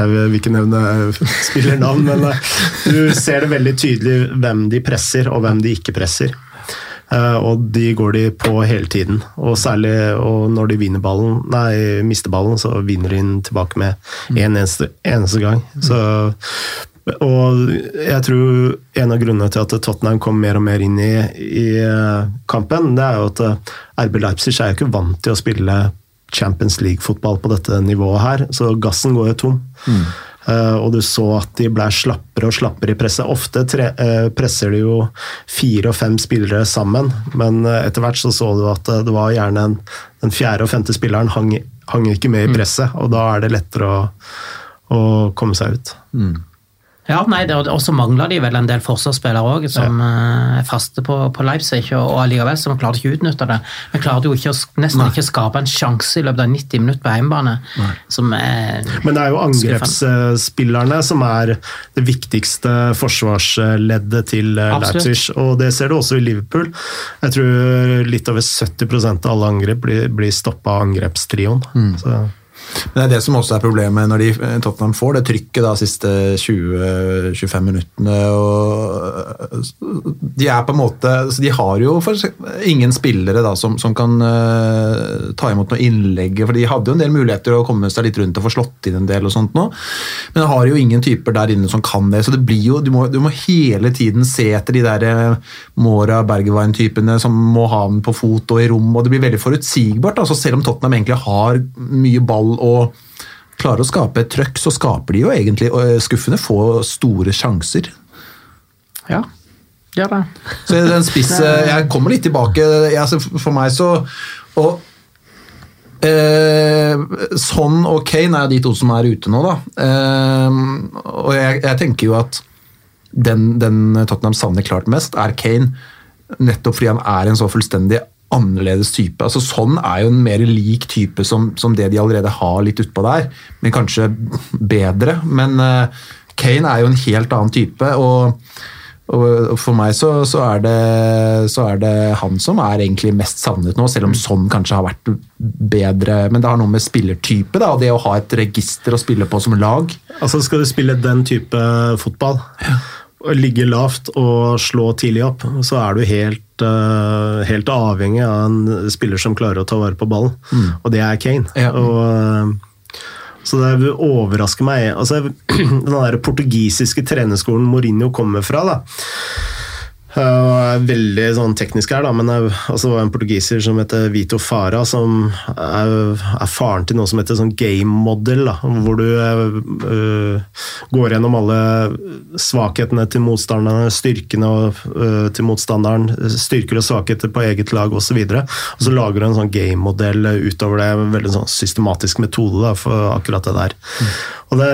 Speaker 4: jeg vil ikke nevne eh, spillernavn, men eh, du ser det veldig tydelig hvem de presser, og hvem de ikke presser. Eh, Og de går de på hele tiden. Og særlig og når de vinner ballen, nei, mister ballen, så vinner de den tilbake med én eneste, eneste gang. Så, og jeg tror en av grunnene til at Tottenham kom mer og mer inn i, i kampen, det er jo at RB Leipzig er jo ikke vant til å spille Champions League-fotball på dette nivået her, så gassen går jo tom. Eh, og du så at de ble slappere og slappere i presset. Ofte tre, uh, presser de jo fire og fem spillere sammen, men uh, etter hvert så så du at det var gjerne en, den fjerde og femte spilleren hang, hang ikke med i presset, og da er det lettere å, å komme seg ut.
Speaker 6: Ja, nei, det, og så mangler de vel en del forsvarsspillere òg, som ja. er faste på, på Leipzig, og, og allikevel så klarte ikke å utnytte det. Vi klarte jo ikke, å- nesten ikke å skape en sjanse i løpet av 90 minutter på hjemmebane, som er
Speaker 4: Men det er jo angrepsspillerne som er det viktigste forsvarsleddet til eh,
Speaker 6: Absolutt.
Speaker 4: Leipzig, og det ser du også i Liverpool. Jeg tror litt over 70% av alle angrep blir, blir stoppa av angrepstrioen. Så,
Speaker 3: Men det er det som også er problemet når de, eh, Tottenham får det trykket da siste 20-25 minuttene. og De er på en måte De har jo ingen spillere da som, som kan uh, ta imot noe innlegg. for De hadde jo en del muligheter å komme seg litt rundt og få slått inn en del, og sånt nå, men har jo ingen typer der inne som kan det. så det blir jo, Du må, du må hele tiden se etter de der eh, Mora Bergwijn-typene som må ha den på fot og i rom. og Det blir veldig forutsigbart. altså Selv om Tottenham egentlig har mye ball og klarer å skape et trøkk, så skaper de jo egentlig og skuffende få store sjanser.
Speaker 6: Ja, Ja da.
Speaker 3: Så den spisse [LAUGHS] Jeg kommer litt tilbake. Jeg, for meg så og, eh, Sånn og Kane er de to som er ute nå, da. Eh, og jeg, jeg tenker jo at den, den Tottenham savner klart mest, er Kane. Nettopp fordi han er en så fullstendig annerledes type. Altså Sånn er jo en mer lik type som, som det de allerede har litt utpå der, men kanskje bedre. Men uh, Kane er jo en helt annen type. og og For meg så, så, er det, så er det han som er egentlig mest savnet nå, selv om sånn kanskje har vært bedre. Men det har noe med spillertype da, og det å ha et register å spille på som lag.
Speaker 4: Altså Skal du spille den type fotball, og ligge lavt og slå tidlig opp, så er du helt, uh, helt avhengig av en spiller som klarer å ta vare på ballen, og det er Kane.
Speaker 3: Ja.
Speaker 4: Og, eh, så det overrasker meg. Altså, [CLEARS THROAT] den der portugisiske trenerskolen Mourinho kommer fra, da. Jeg er veldig sånn teknisk her, da, men jeg, altså, det var en portugiser som heter Vito Fara, som er, er faren til noe som heter sånn game model, da, hvor du uh, går gjennom alle svakhetene til motstanderne, styrkene og, uh, til motstanderen, styrker og svakheter på eget lag osv. Og, så og så lager du en sånn game modell utover det, en veldig sånn systematisk metode da, for akkurat det der. Og det,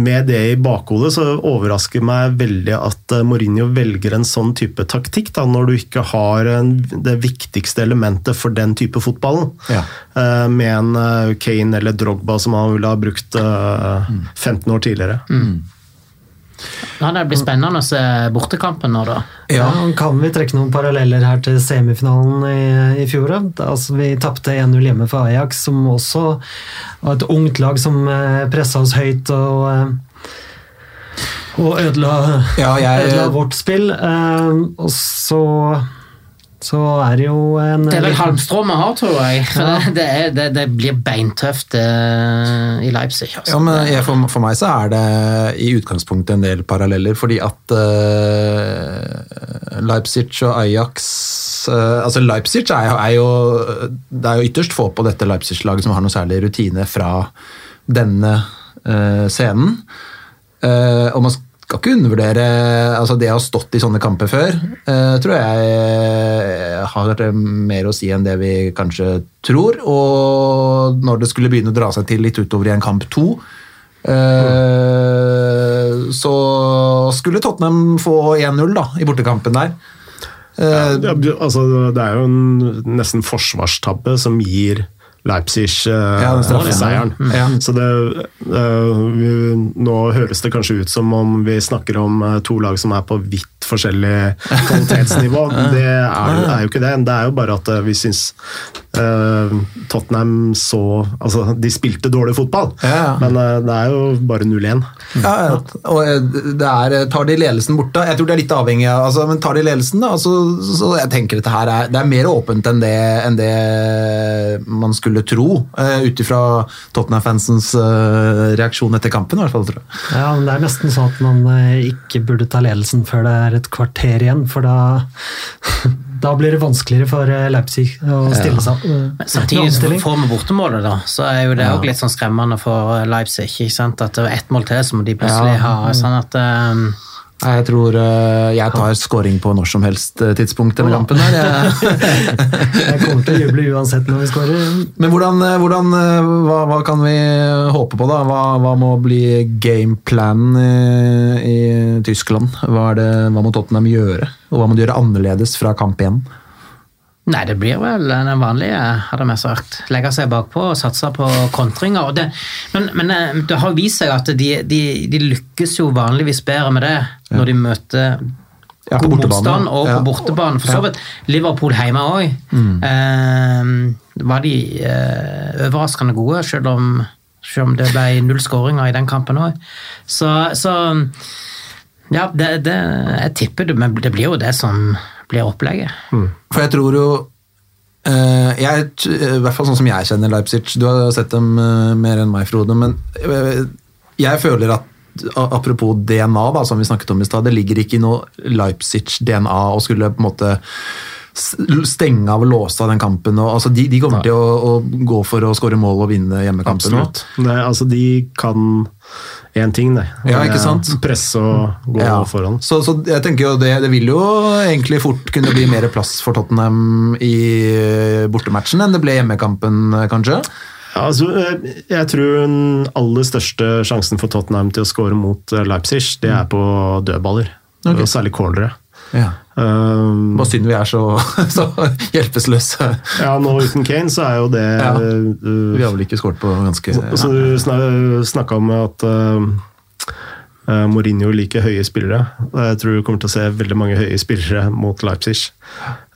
Speaker 4: Med det i bakhodet så overrasker meg veldig at eh, Mourinho velger en sånn type taktikk, da, når du ikke har en, det viktigste elementet for den type fotballen.
Speaker 3: Ja.
Speaker 4: Uh, med en eh, Kane eller Drogba som han ville ha brukt eh, 15 år tidligere.
Speaker 6: Ja, det blir spennende å se bortekampen nå, da.
Speaker 5: Ja, Kan vi trekke noen paralleller her til semifinalen i, i fjor? da? Altså, vi tapte 1-0 hjemme for Ajax, som også var et ungt lag som eh, pressa oss høyt og, eh, og ødela,
Speaker 3: Ja, jeg-
Speaker 5: ødela vårt spill. Eh, og så, så er det jo en
Speaker 6: Det er vel
Speaker 5: liten-
Speaker 6: halmstrå vi har, tror jeg. Ja. det, [LAUGHS] det, er, det, det blir beintøft eh, i Leipzig. Altså.
Speaker 3: Ja, men jeg, for, for meg så er det i utgangspunktet en del paralleller, fordi at uh, Leipzig og Ajax uh, Altså Leipzig er, jo- er jo Det er jo ytterst få på dette Leipzig-laget som har noe særlig rutine fra denne uh, scenen. Eh, og man skal ikke undervurdere altså Det å ha stått i sånne kamper før, uh, tror jeg eh, har mer å si enn det vi kanskje tror. Og når det skulle begynne å dra seg til litt utover i en kamp to, eh, så skulle Tottenham få 1-0 da, i bortekampen der. Uh,
Speaker 4: Ja, altså, det er jo en nesten forsvarstabbe som gir Leipzig eh,
Speaker 3: Ja,
Speaker 4: seieren. Så det, uh, vi, nå høres det kanskje ut som om vi snakker om eh, to lag som er på vidt forskjellig [LAUGHS] kvalitetsnivå. Det er, er jo ikke det. Det er jo bare at eh, vi syns uh, Tottenham så Altså, de spilte dårlig fotball,
Speaker 3: Ja.
Speaker 4: men det er jo bare 0-1.
Speaker 3: Ja, ja, og det er, tar de ledelsen borte Jeg tror det er litt avhengig av altså, Men tar de ledelsen, da, så, så jeg tenker dette her er, det er mer åpent enn det, enn det man skulle tro. Uh, Ut ifra Tottenham-fansens uh, reaksjon etter kampen, i hvert fall. tror jeg.
Speaker 5: Ja, men Det er nesten sånn at man uh, ikke burde ta ledelsen før det er et kvarter igjen, for da, [LAUGHS] da blir det vanskeligere for Leipzig å stille seg
Speaker 6: Men Samtidig får vi bortemålet, da. Så er jo det òg litt sånn skremmende for Leipzig. ikke sant? At det er ett mål til, så må de plutselig
Speaker 3: Ja.
Speaker 6: ha sånn at
Speaker 3: Nei, Jeg tror eh, jeg tar scoring på når som helst tidspunktet tidspunkt denne kampen. her. Jeg, [LAUGHS]
Speaker 5: Jeg kommer til å juble uansett når vi skårer.
Speaker 3: Men hvordan, eh, hvordan eh, hva, hva kan vi håpe på, da? Hva, hva må bli gameplanen i, i Tyskland? Hva, er det, hva må Tottenham gjøre? Og hva må de gjøre annerledes fra kamp én?
Speaker 6: Nei, det blir vel den vanlige, hadde vi sagt. Legge seg bakpå og satse på kontringer. Det, men, men eh, det har vist seg at de, de, de lykkes jo vanligvis bedre med det når de møter
Speaker 3: Ja,
Speaker 6: god motstand, og
Speaker 3: Ja.
Speaker 6: på bortebane. For så vidt Liverpool hjemme òg.
Speaker 3: Mm.
Speaker 6: var de eh, overraskende gode, selv om, selv om det ble null skåringer i den kampen òg. Så, så ja, det, det, jeg tipper det, men det blir jo det som blir opplegget.
Speaker 3: For jeg tror jo Uh, jeg, I hvert fall sånn som jeg kjenner Leipzig Du har sett dem uh, mer enn meg, Frode. Men uh, jeg føler at Apropos DNA, da, som vi snakket om i stad. Det ligger ikke i noe Leipzig-DNA å skulle på en måte stenge av og låse av den kampen. Og, altså, de, de kommer til å, å gå for å skåre mål og vinne hjemmekampen.
Speaker 4: Absolutt. Det, altså, de kan én ting, det.
Speaker 3: Ja, ikke sant?
Speaker 4: Presse og gå
Speaker 3: Ja.
Speaker 4: foran.
Speaker 3: Så, så jeg tenker jo det, det vil jo egentlig fort kunne bli mer plass for Tottenham i bortematchen enn det ble hjemmekampen, kanskje?
Speaker 4: Ja, altså, eh, jeg tror den aller største sjansen for Tottenham til å score mot eh, Leipzig, det er på dødballer.
Speaker 3: Okay.
Speaker 4: Og særlig cornere.
Speaker 3: Ja.
Speaker 4: Um,
Speaker 3: Bare synd vi er så, [LAUGHS] så hjelpeløse.
Speaker 4: ja, nå uten Kane så er jo det
Speaker 3: Ja.
Speaker 4: uh,
Speaker 3: Vi har vel ikke skåret på ganske
Speaker 4: Så du snak- snakka om at uh, uh, Mourinho liker høye spillere. Jeg tror du kommer til å se veldig mange høye spillere mot Leipzig.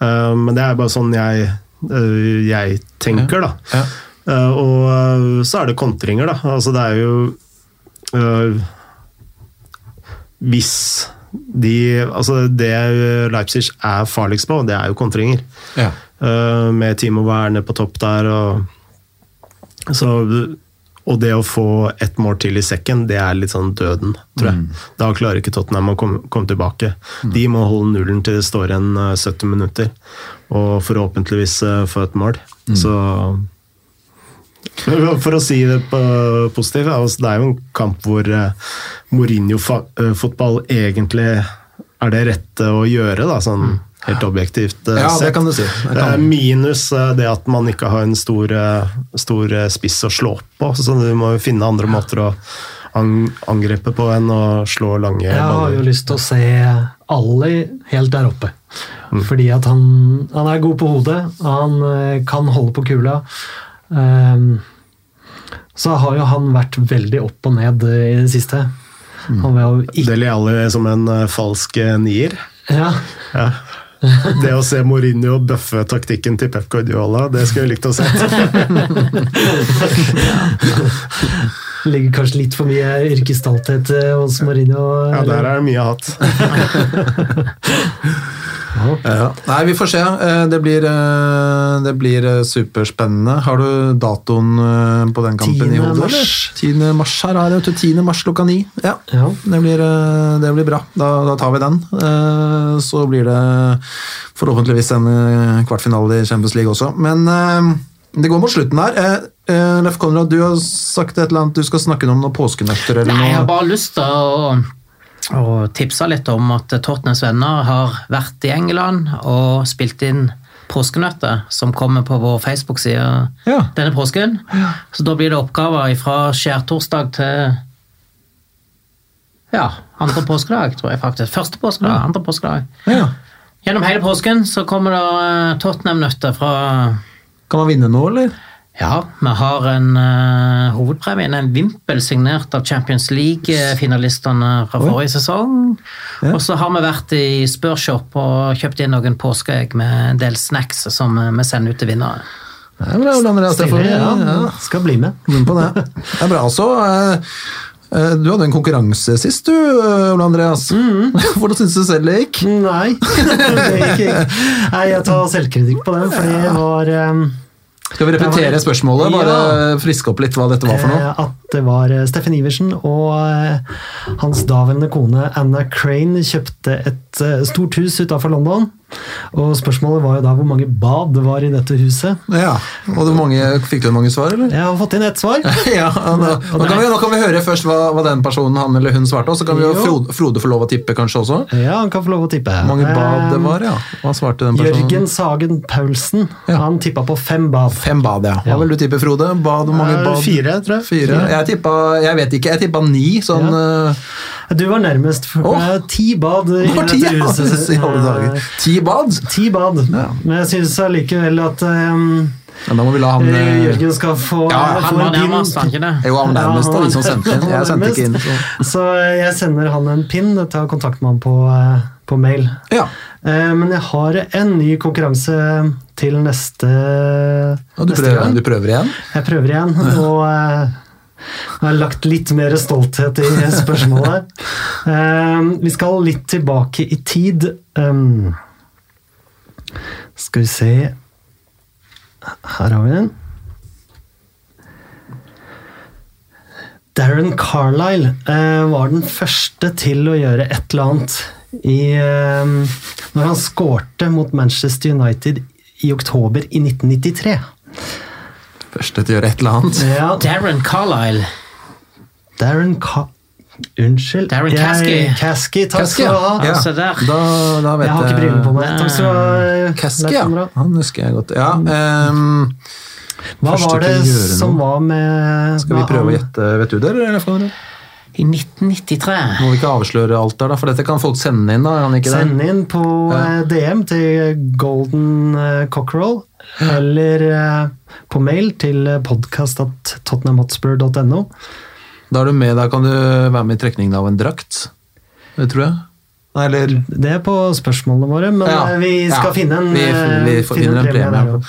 Speaker 4: Uh, men det er bare sånn jeg, uh, jeg tenker, da.
Speaker 3: Ja.
Speaker 4: Uh, og så er det kontringer, da. Altså det er jo Hvis de Altså det Leipzig er farligst på, det er jo kontringer.
Speaker 3: Ja.
Speaker 4: Uh, med Timo Werner på topp der. Og, så, og det å få ett mål til i sekken, det er litt sånn døden, tror jeg. Da klarer ikke Tottenham å komme, komme tilbake. De må holde nullen til det står igjen uh, 70 minutter, og forhåpentligvis uh, få et mål. Så [LAUGHS] for å si det på positivt, altså, det er jo en kamp hvor uh, Mourinho-fotball egentlig er det rette å gjøre, da, sånn helt objektivt uh,
Speaker 3: Ja, det kan du si. Det kan-
Speaker 4: minus uh, det at man ikke har en stor, stor spiss å slå på, så du må jo finne andre måter å ang angripe på enn å slå lange
Speaker 5: Jeg har jo lyst til å se Ali helt der oppe. Fordi at han, han er god på hodet, han eh, kan holde på kula. Ehm, så har jo han vært veldig opp og ned eh, i det siste. Han var jo ikke
Speaker 4: Deli Alli som en uh, falsk uh, nier.
Speaker 5: ja,
Speaker 4: Ja. Det å se Mourinho bøffe taktikken til Pep Guardiola, det skulle jeg likt å se. [LAUGHS]
Speaker 5: Ligger kanskje litt for mye yrkesstolthet eh, hos Mourinho.
Speaker 4: Ja, der er det mye hatt. [LAUGHS]
Speaker 3: Ja. Nei, vi får se. Eh, Det blir, eh, det blir eh, superspennende. Har du datoen på den kampen i
Speaker 5: 10.
Speaker 3: hodet?
Speaker 5: mars.
Speaker 3: 10. mars her er det. 10. mars klokka ni. Ja.
Speaker 5: Ja.
Speaker 3: Det blir, det blir bra. Da, da tar vi den. Eh, Så blir det forhåpentligvis en kvartfinale i Champions League også. Men det går mot slutten her. Leif Konrad, du har sagt et eller annet, du skal snakke om noen påskenøtter eller
Speaker 6: Nei, jeg har bare lyst til å, å tipsa litt om at Tottenhams venner har vært i England og spilt inn påskenøtter som kommer på vår Facebook-side
Speaker 3: Ja.
Speaker 6: denne påsken. Så da blir det oppgaver fra skjærtorsdag til ja, andre påskedag, tror jeg faktisk. Første påskedag, andre påskedag.
Speaker 3: Ja.
Speaker 6: Gjennom hele påsken så kommer det eh, Tottenham-nøtter fra
Speaker 3: Kan man vinne noe, eller?
Speaker 6: Ja, vi har en uh, hovedpremie, en vimpel signert av Champions League-finalistene fra
Speaker 3: Oi.
Speaker 6: forrige sesong.
Speaker 3: Ja.
Speaker 6: Og så har vi vært i Spørshop og kjøpt inn noen påskeegg med en del snacks som eh, vi sender ut til vinnere.
Speaker 3: Det er bra. Det får vi-
Speaker 5: ja,
Speaker 3: ja.
Speaker 5: skal bli med.
Speaker 3: Inn på det. Det er bra også. eh, Du hadde en konkurranse sist, du, Ole Andreas. [LAUGHS] Hvordan syns du selv det gikk?
Speaker 5: Nei, [LAUGHS] det gikk ikke. Nei, jeg tar selvkritikk på det, for det var ehm,
Speaker 3: Skal vi repetere spørsmålet? Bare friske opp litt hva dette var for noe?
Speaker 5: Det var eh, Steffen Iversen og eh, hans daværende kone Anna Crane kjøpte et eh, stort hus utenfor London. Og spørsmålet var jo da hvor mange bad det var i dette huset.
Speaker 3: Ja, og mange, Fikk du mange svar, eller?
Speaker 5: Jeg har fått inn ett svar. [LAUGHS]
Speaker 3: Ja, nå, nå, kan vi, nå kan vi høre først hva, hva den personen, han eller hun, svarte, og så kan vi jo. Frode, Frode få lov å tippe kanskje også.
Speaker 5: Ja, han kan få lov å tippe.
Speaker 3: Hvor mange bad det var, ja. Hva svarte den personen?
Speaker 5: Jørgen Sagen Paulsen,
Speaker 3: Ja.
Speaker 5: han tippa på fem bad.
Speaker 3: Fem bad, ja. Hva vil du tippe, Frode? Bad, hvor mange bad?
Speaker 4: Fire, tror jeg.
Speaker 3: Fire. Jeg tippa, jeg vet ikke, jeg tippa ni, sånn Ja.
Speaker 5: Du var nærmest. For,
Speaker 3: oh.
Speaker 5: eh, ti bad i dette
Speaker 3: ja,
Speaker 5: huset.
Speaker 3: i alle dager.
Speaker 5: Eh,
Speaker 3: Ti bad?
Speaker 5: Ti bad.
Speaker 3: Ja.
Speaker 5: Men jeg syns allikevel at um,
Speaker 3: Men da må vi la han
Speaker 5: Eh,
Speaker 3: eh,
Speaker 5: Jørgen skal få
Speaker 3: Ja,
Speaker 6: Han var nærmest, han ikke det?
Speaker 3: Jo, han var nærmest
Speaker 5: Ja,
Speaker 3: av de sendte inn. Jeg sendte ikke inn. Så.
Speaker 5: Så jeg sender han en pin. Ta kontakt med han på, eh, på mail.
Speaker 3: Ja.
Speaker 5: Eh, Men jeg har en ny konkurranse til neste,
Speaker 3: Og du
Speaker 5: neste
Speaker 3: prøver,
Speaker 5: gang.
Speaker 3: du prøver igjen?
Speaker 5: Jeg prøver igjen, [LAUGHS] og eh, jeg har lagt litt mer stolthet i spørsmålet. Eh, vi skal litt tilbake i tid. Um, skal vi se Her har vi den. Darren Carlisle eh, var den første til å gjøre et eller annet i, eh, når han skårte mot Manchester United i oktober i 1993.
Speaker 3: Første til å gjøre et eller annet.
Speaker 5: Ja,
Speaker 6: Darren Carlisle.
Speaker 5: Darren Ca... Unnskyld.
Speaker 6: Darren Caskey.
Speaker 5: Caskey, takk
Speaker 3: Caskey,
Speaker 5: skal du ha.
Speaker 3: ja.
Speaker 6: Der.
Speaker 3: Da, da vet
Speaker 5: Jeg har ikke briller på meg. Takk skal du ha.
Speaker 3: Caskey, ja. Han husker jeg godt. Ja, um,
Speaker 5: Hva var det som
Speaker 3: noe.
Speaker 5: var med
Speaker 3: skal vi prøve å gjette? Vet du det? eller,
Speaker 6: I 1993.
Speaker 3: Må vi ikke avsløre alt der, da? For dette kan folk sende inn, da? er han ikke det?
Speaker 5: Send inn på
Speaker 3: Ja.
Speaker 5: eh, DM til Golden eh, Cockerel, eller eh, på mail til podkast.tottenhamhotspur.no.
Speaker 3: Da er du med, da kan du være med i trekningen av en drakt. Det tror jeg. Nei, eller
Speaker 5: Det er på spørsmålene våre, men
Speaker 3: Ja,
Speaker 5: eh, vi skal
Speaker 3: ja.
Speaker 5: finne en,
Speaker 3: vi,
Speaker 5: eh,
Speaker 3: vi får-
Speaker 5: finne en premie. der,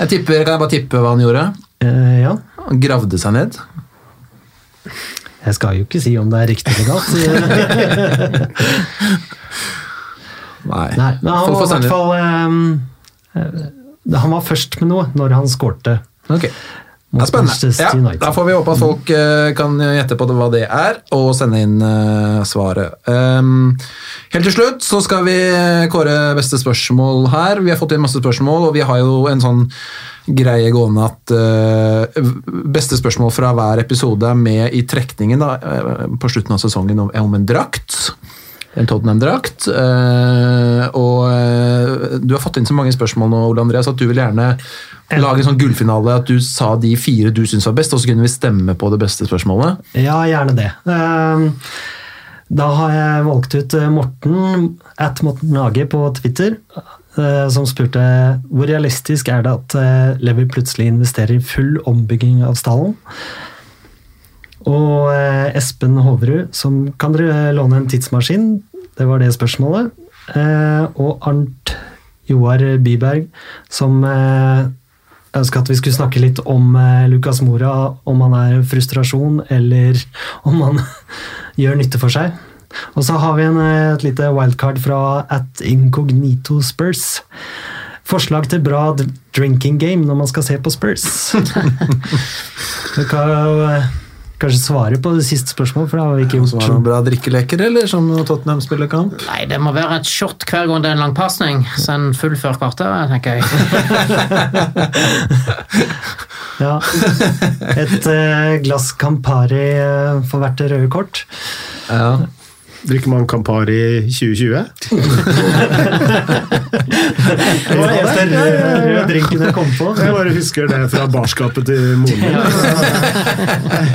Speaker 3: Jeg tipper, Kan jeg bare tippe hva han gjorde?
Speaker 5: Eh, ja.
Speaker 3: Han gravde seg ned.
Speaker 5: Jeg skal jo ikke si om det er riktig eller galt. [LAUGHS]
Speaker 3: Nei.
Speaker 5: Nei, men han var i hvert fall eh, eh, Han var først med noe når han skårte.
Speaker 3: Ok.
Speaker 5: Det
Speaker 3: er spennende. Ja, da får vi håpe at folk uh, kan gjette på det, hva det er, og sende inn uh, svaret. Um, helt til slutt så skal vi kåre beste spørsmål her. Vi har fått inn masse spørsmål, og vi har jo en sånn greie gående at uh, beste spørsmål fra hver episode er med i trekningen da, eh, på slutten av sesongen om, om en drakt. En Tottenham-drakt. eh, og eh, du har fått inn så mange spørsmål nå, Ole Andreas, at du vil gjerne lage en sånn gullfinale. At du sa de fire du syns var best, og så kunne vi stemme på det beste spørsmålet.
Speaker 5: Ja, gjerne det. Eh, Da har jeg valgt ut Morten, at Morten Hage på Twitter, som spurte hvor realistisk er det at Lever Levi plutselig investerer i full ombygging av stallen? Og eh, Espen Hoverud, som kan dere låne en tidsmaskin? Det var det spørsmålet. Eh, Og Arnt Joar Biberg, som eh, ønska at vi skulle snakke litt om Lucas Mora, om han er frustrasjon, eller [LAUGHS] om han [LAUGHS] gjør nytte for seg. Og så har vi en, et lite wildcard fra at Incognito Spurs. Forslag til bra drinking game når man skal se på Spurs. [LAUGHS] Det kan kanskje svare på det siste spørsmålet, for det har vi ikke gjort.
Speaker 3: var det noen bra drikkeleker, eller som Tottenham spiller kamp?
Speaker 6: Nei, det må være et shot hver gang det er en lang pasning. Så en full før kvarteret, tenker jeg. [LAUGHS]
Speaker 5: Ja. Et eh, glass Campari eh, for hvert røde kort.
Speaker 3: Ja.
Speaker 4: Drikker man Campari i 2020?
Speaker 5: Det var den eneste røde drinken jeg kom på.
Speaker 4: Jeg bare husker det fra barskapet til moren min.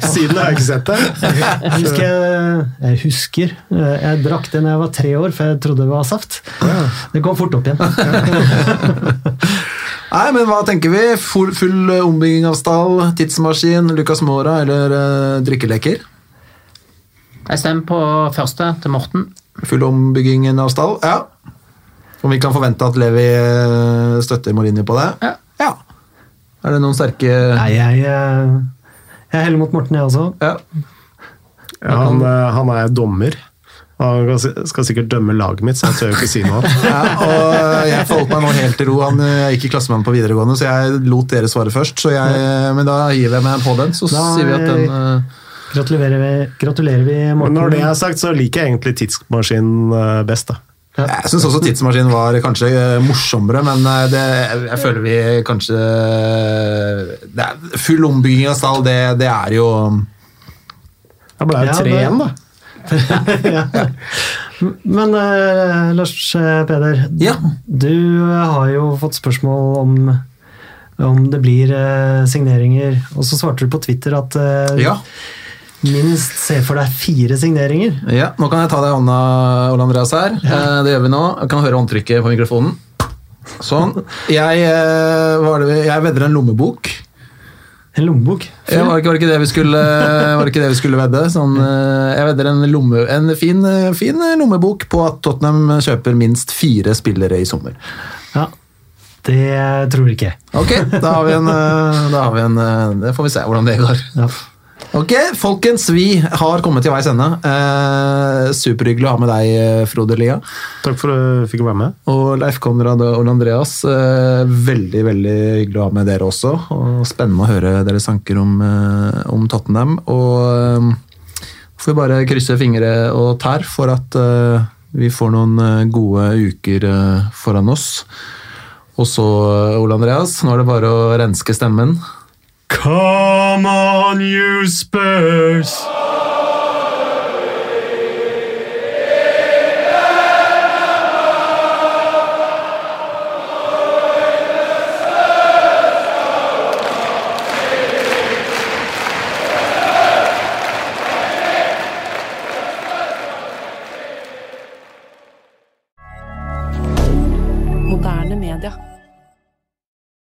Speaker 4: Siden har jeg ikke sett det.
Speaker 5: Jeg husker, jeg, jeg husker Jeg drakk det da jeg var tre år, for jeg trodde det var saft. Det kom fort opp igjen. [LAUGHS]
Speaker 3: Nei, men hva tenker vi? Full, full ombygging av stall, tidsmaskin, Lucas Mora eller uh, drikkeleker?
Speaker 6: Jeg stemmer på første til Morten.
Speaker 3: Full ombyggingen av stall, ja. Om vi kan forvente at Levi eh, støtter Mourinho på det?
Speaker 6: Ja.
Speaker 3: Er det noen sterke
Speaker 5: Nei, jeg, eh, jeg heller mot Morten, jeg også.
Speaker 3: Ja.
Speaker 4: Ja, han, eh, han er dommer. Han skal- sikkert dømme laget mitt, så jeg tør jo ikke si noe. [LAUGHS]
Speaker 3: ja, og jeg forholdt meg nå helt til ro. Han er gikk i klasse på videregående, så jeg lot dere svare først. Så jeg, men da hiver jeg meg på den, så
Speaker 5: Da,
Speaker 3: sier vi at den eh,
Speaker 5: Gratulerer vi, gratulerer vi
Speaker 4: Men
Speaker 5: Morten.
Speaker 4: når det er sagt, så liker jeg egentlig tidsmaskin eh, best. da.
Speaker 3: Jeg syns også tidsmaskinen var kanskje eh, morsommere, men eh, det, jeg føler vi kanskje det er, Full ombygging av stall, det, det er jo
Speaker 4: Da ble det tre igjen, da. [LAUGHS]
Speaker 5: Men eh, Lars Peder,
Speaker 3: Ja.
Speaker 5: du har jo fått spørsmål om om det blir eh, signeringer, og så svarte du på Twitter at eh,
Speaker 3: Ja.
Speaker 5: Minst se for deg fire signeringer.
Speaker 3: ja. Nå kan jeg ta deg i hånda, Ole Andreas her. Ja. Det gjør vi nå. Jeg kan høre håndtrykket på mikrofonen. Sånn. Jeg, eh, var det, jeg vedder en lommebok.
Speaker 5: En lommebok.
Speaker 3: Ja, var, det ikke, var, det vi skulle, var det ikke det vi skulle vedde? Sånn, eh, jeg vedder en, lomme, en fin, eh, fin lommebok på at Tottenham kjøper minst fire spillere i sommer.
Speaker 5: Ja, det tror ikke jeg.
Speaker 3: Ok, da har vi en, eh, da har vi en eh, Det får vi se hvordan det går.
Speaker 5: Ja.
Speaker 3: Ok, folkens, vi har kommet til veis ende. Eh, superhyggelig å ha med deg, eh, Frode Lia.
Speaker 4: Takk for at jeg fikk være med.
Speaker 3: Og Leif Konrad og Ole Andreas. Eh, veldig veldig hyggelig å ha med dere også. Og Spennende å høre deres tanker om, eh, om Tottenham. Og eh, får vi bare krysse fingre og tær for at eh, vi får noen gode uker foran oss. Og så, Ole Andreas, nå er det bare å renske stemmen.
Speaker 4: Come on, you Spurs!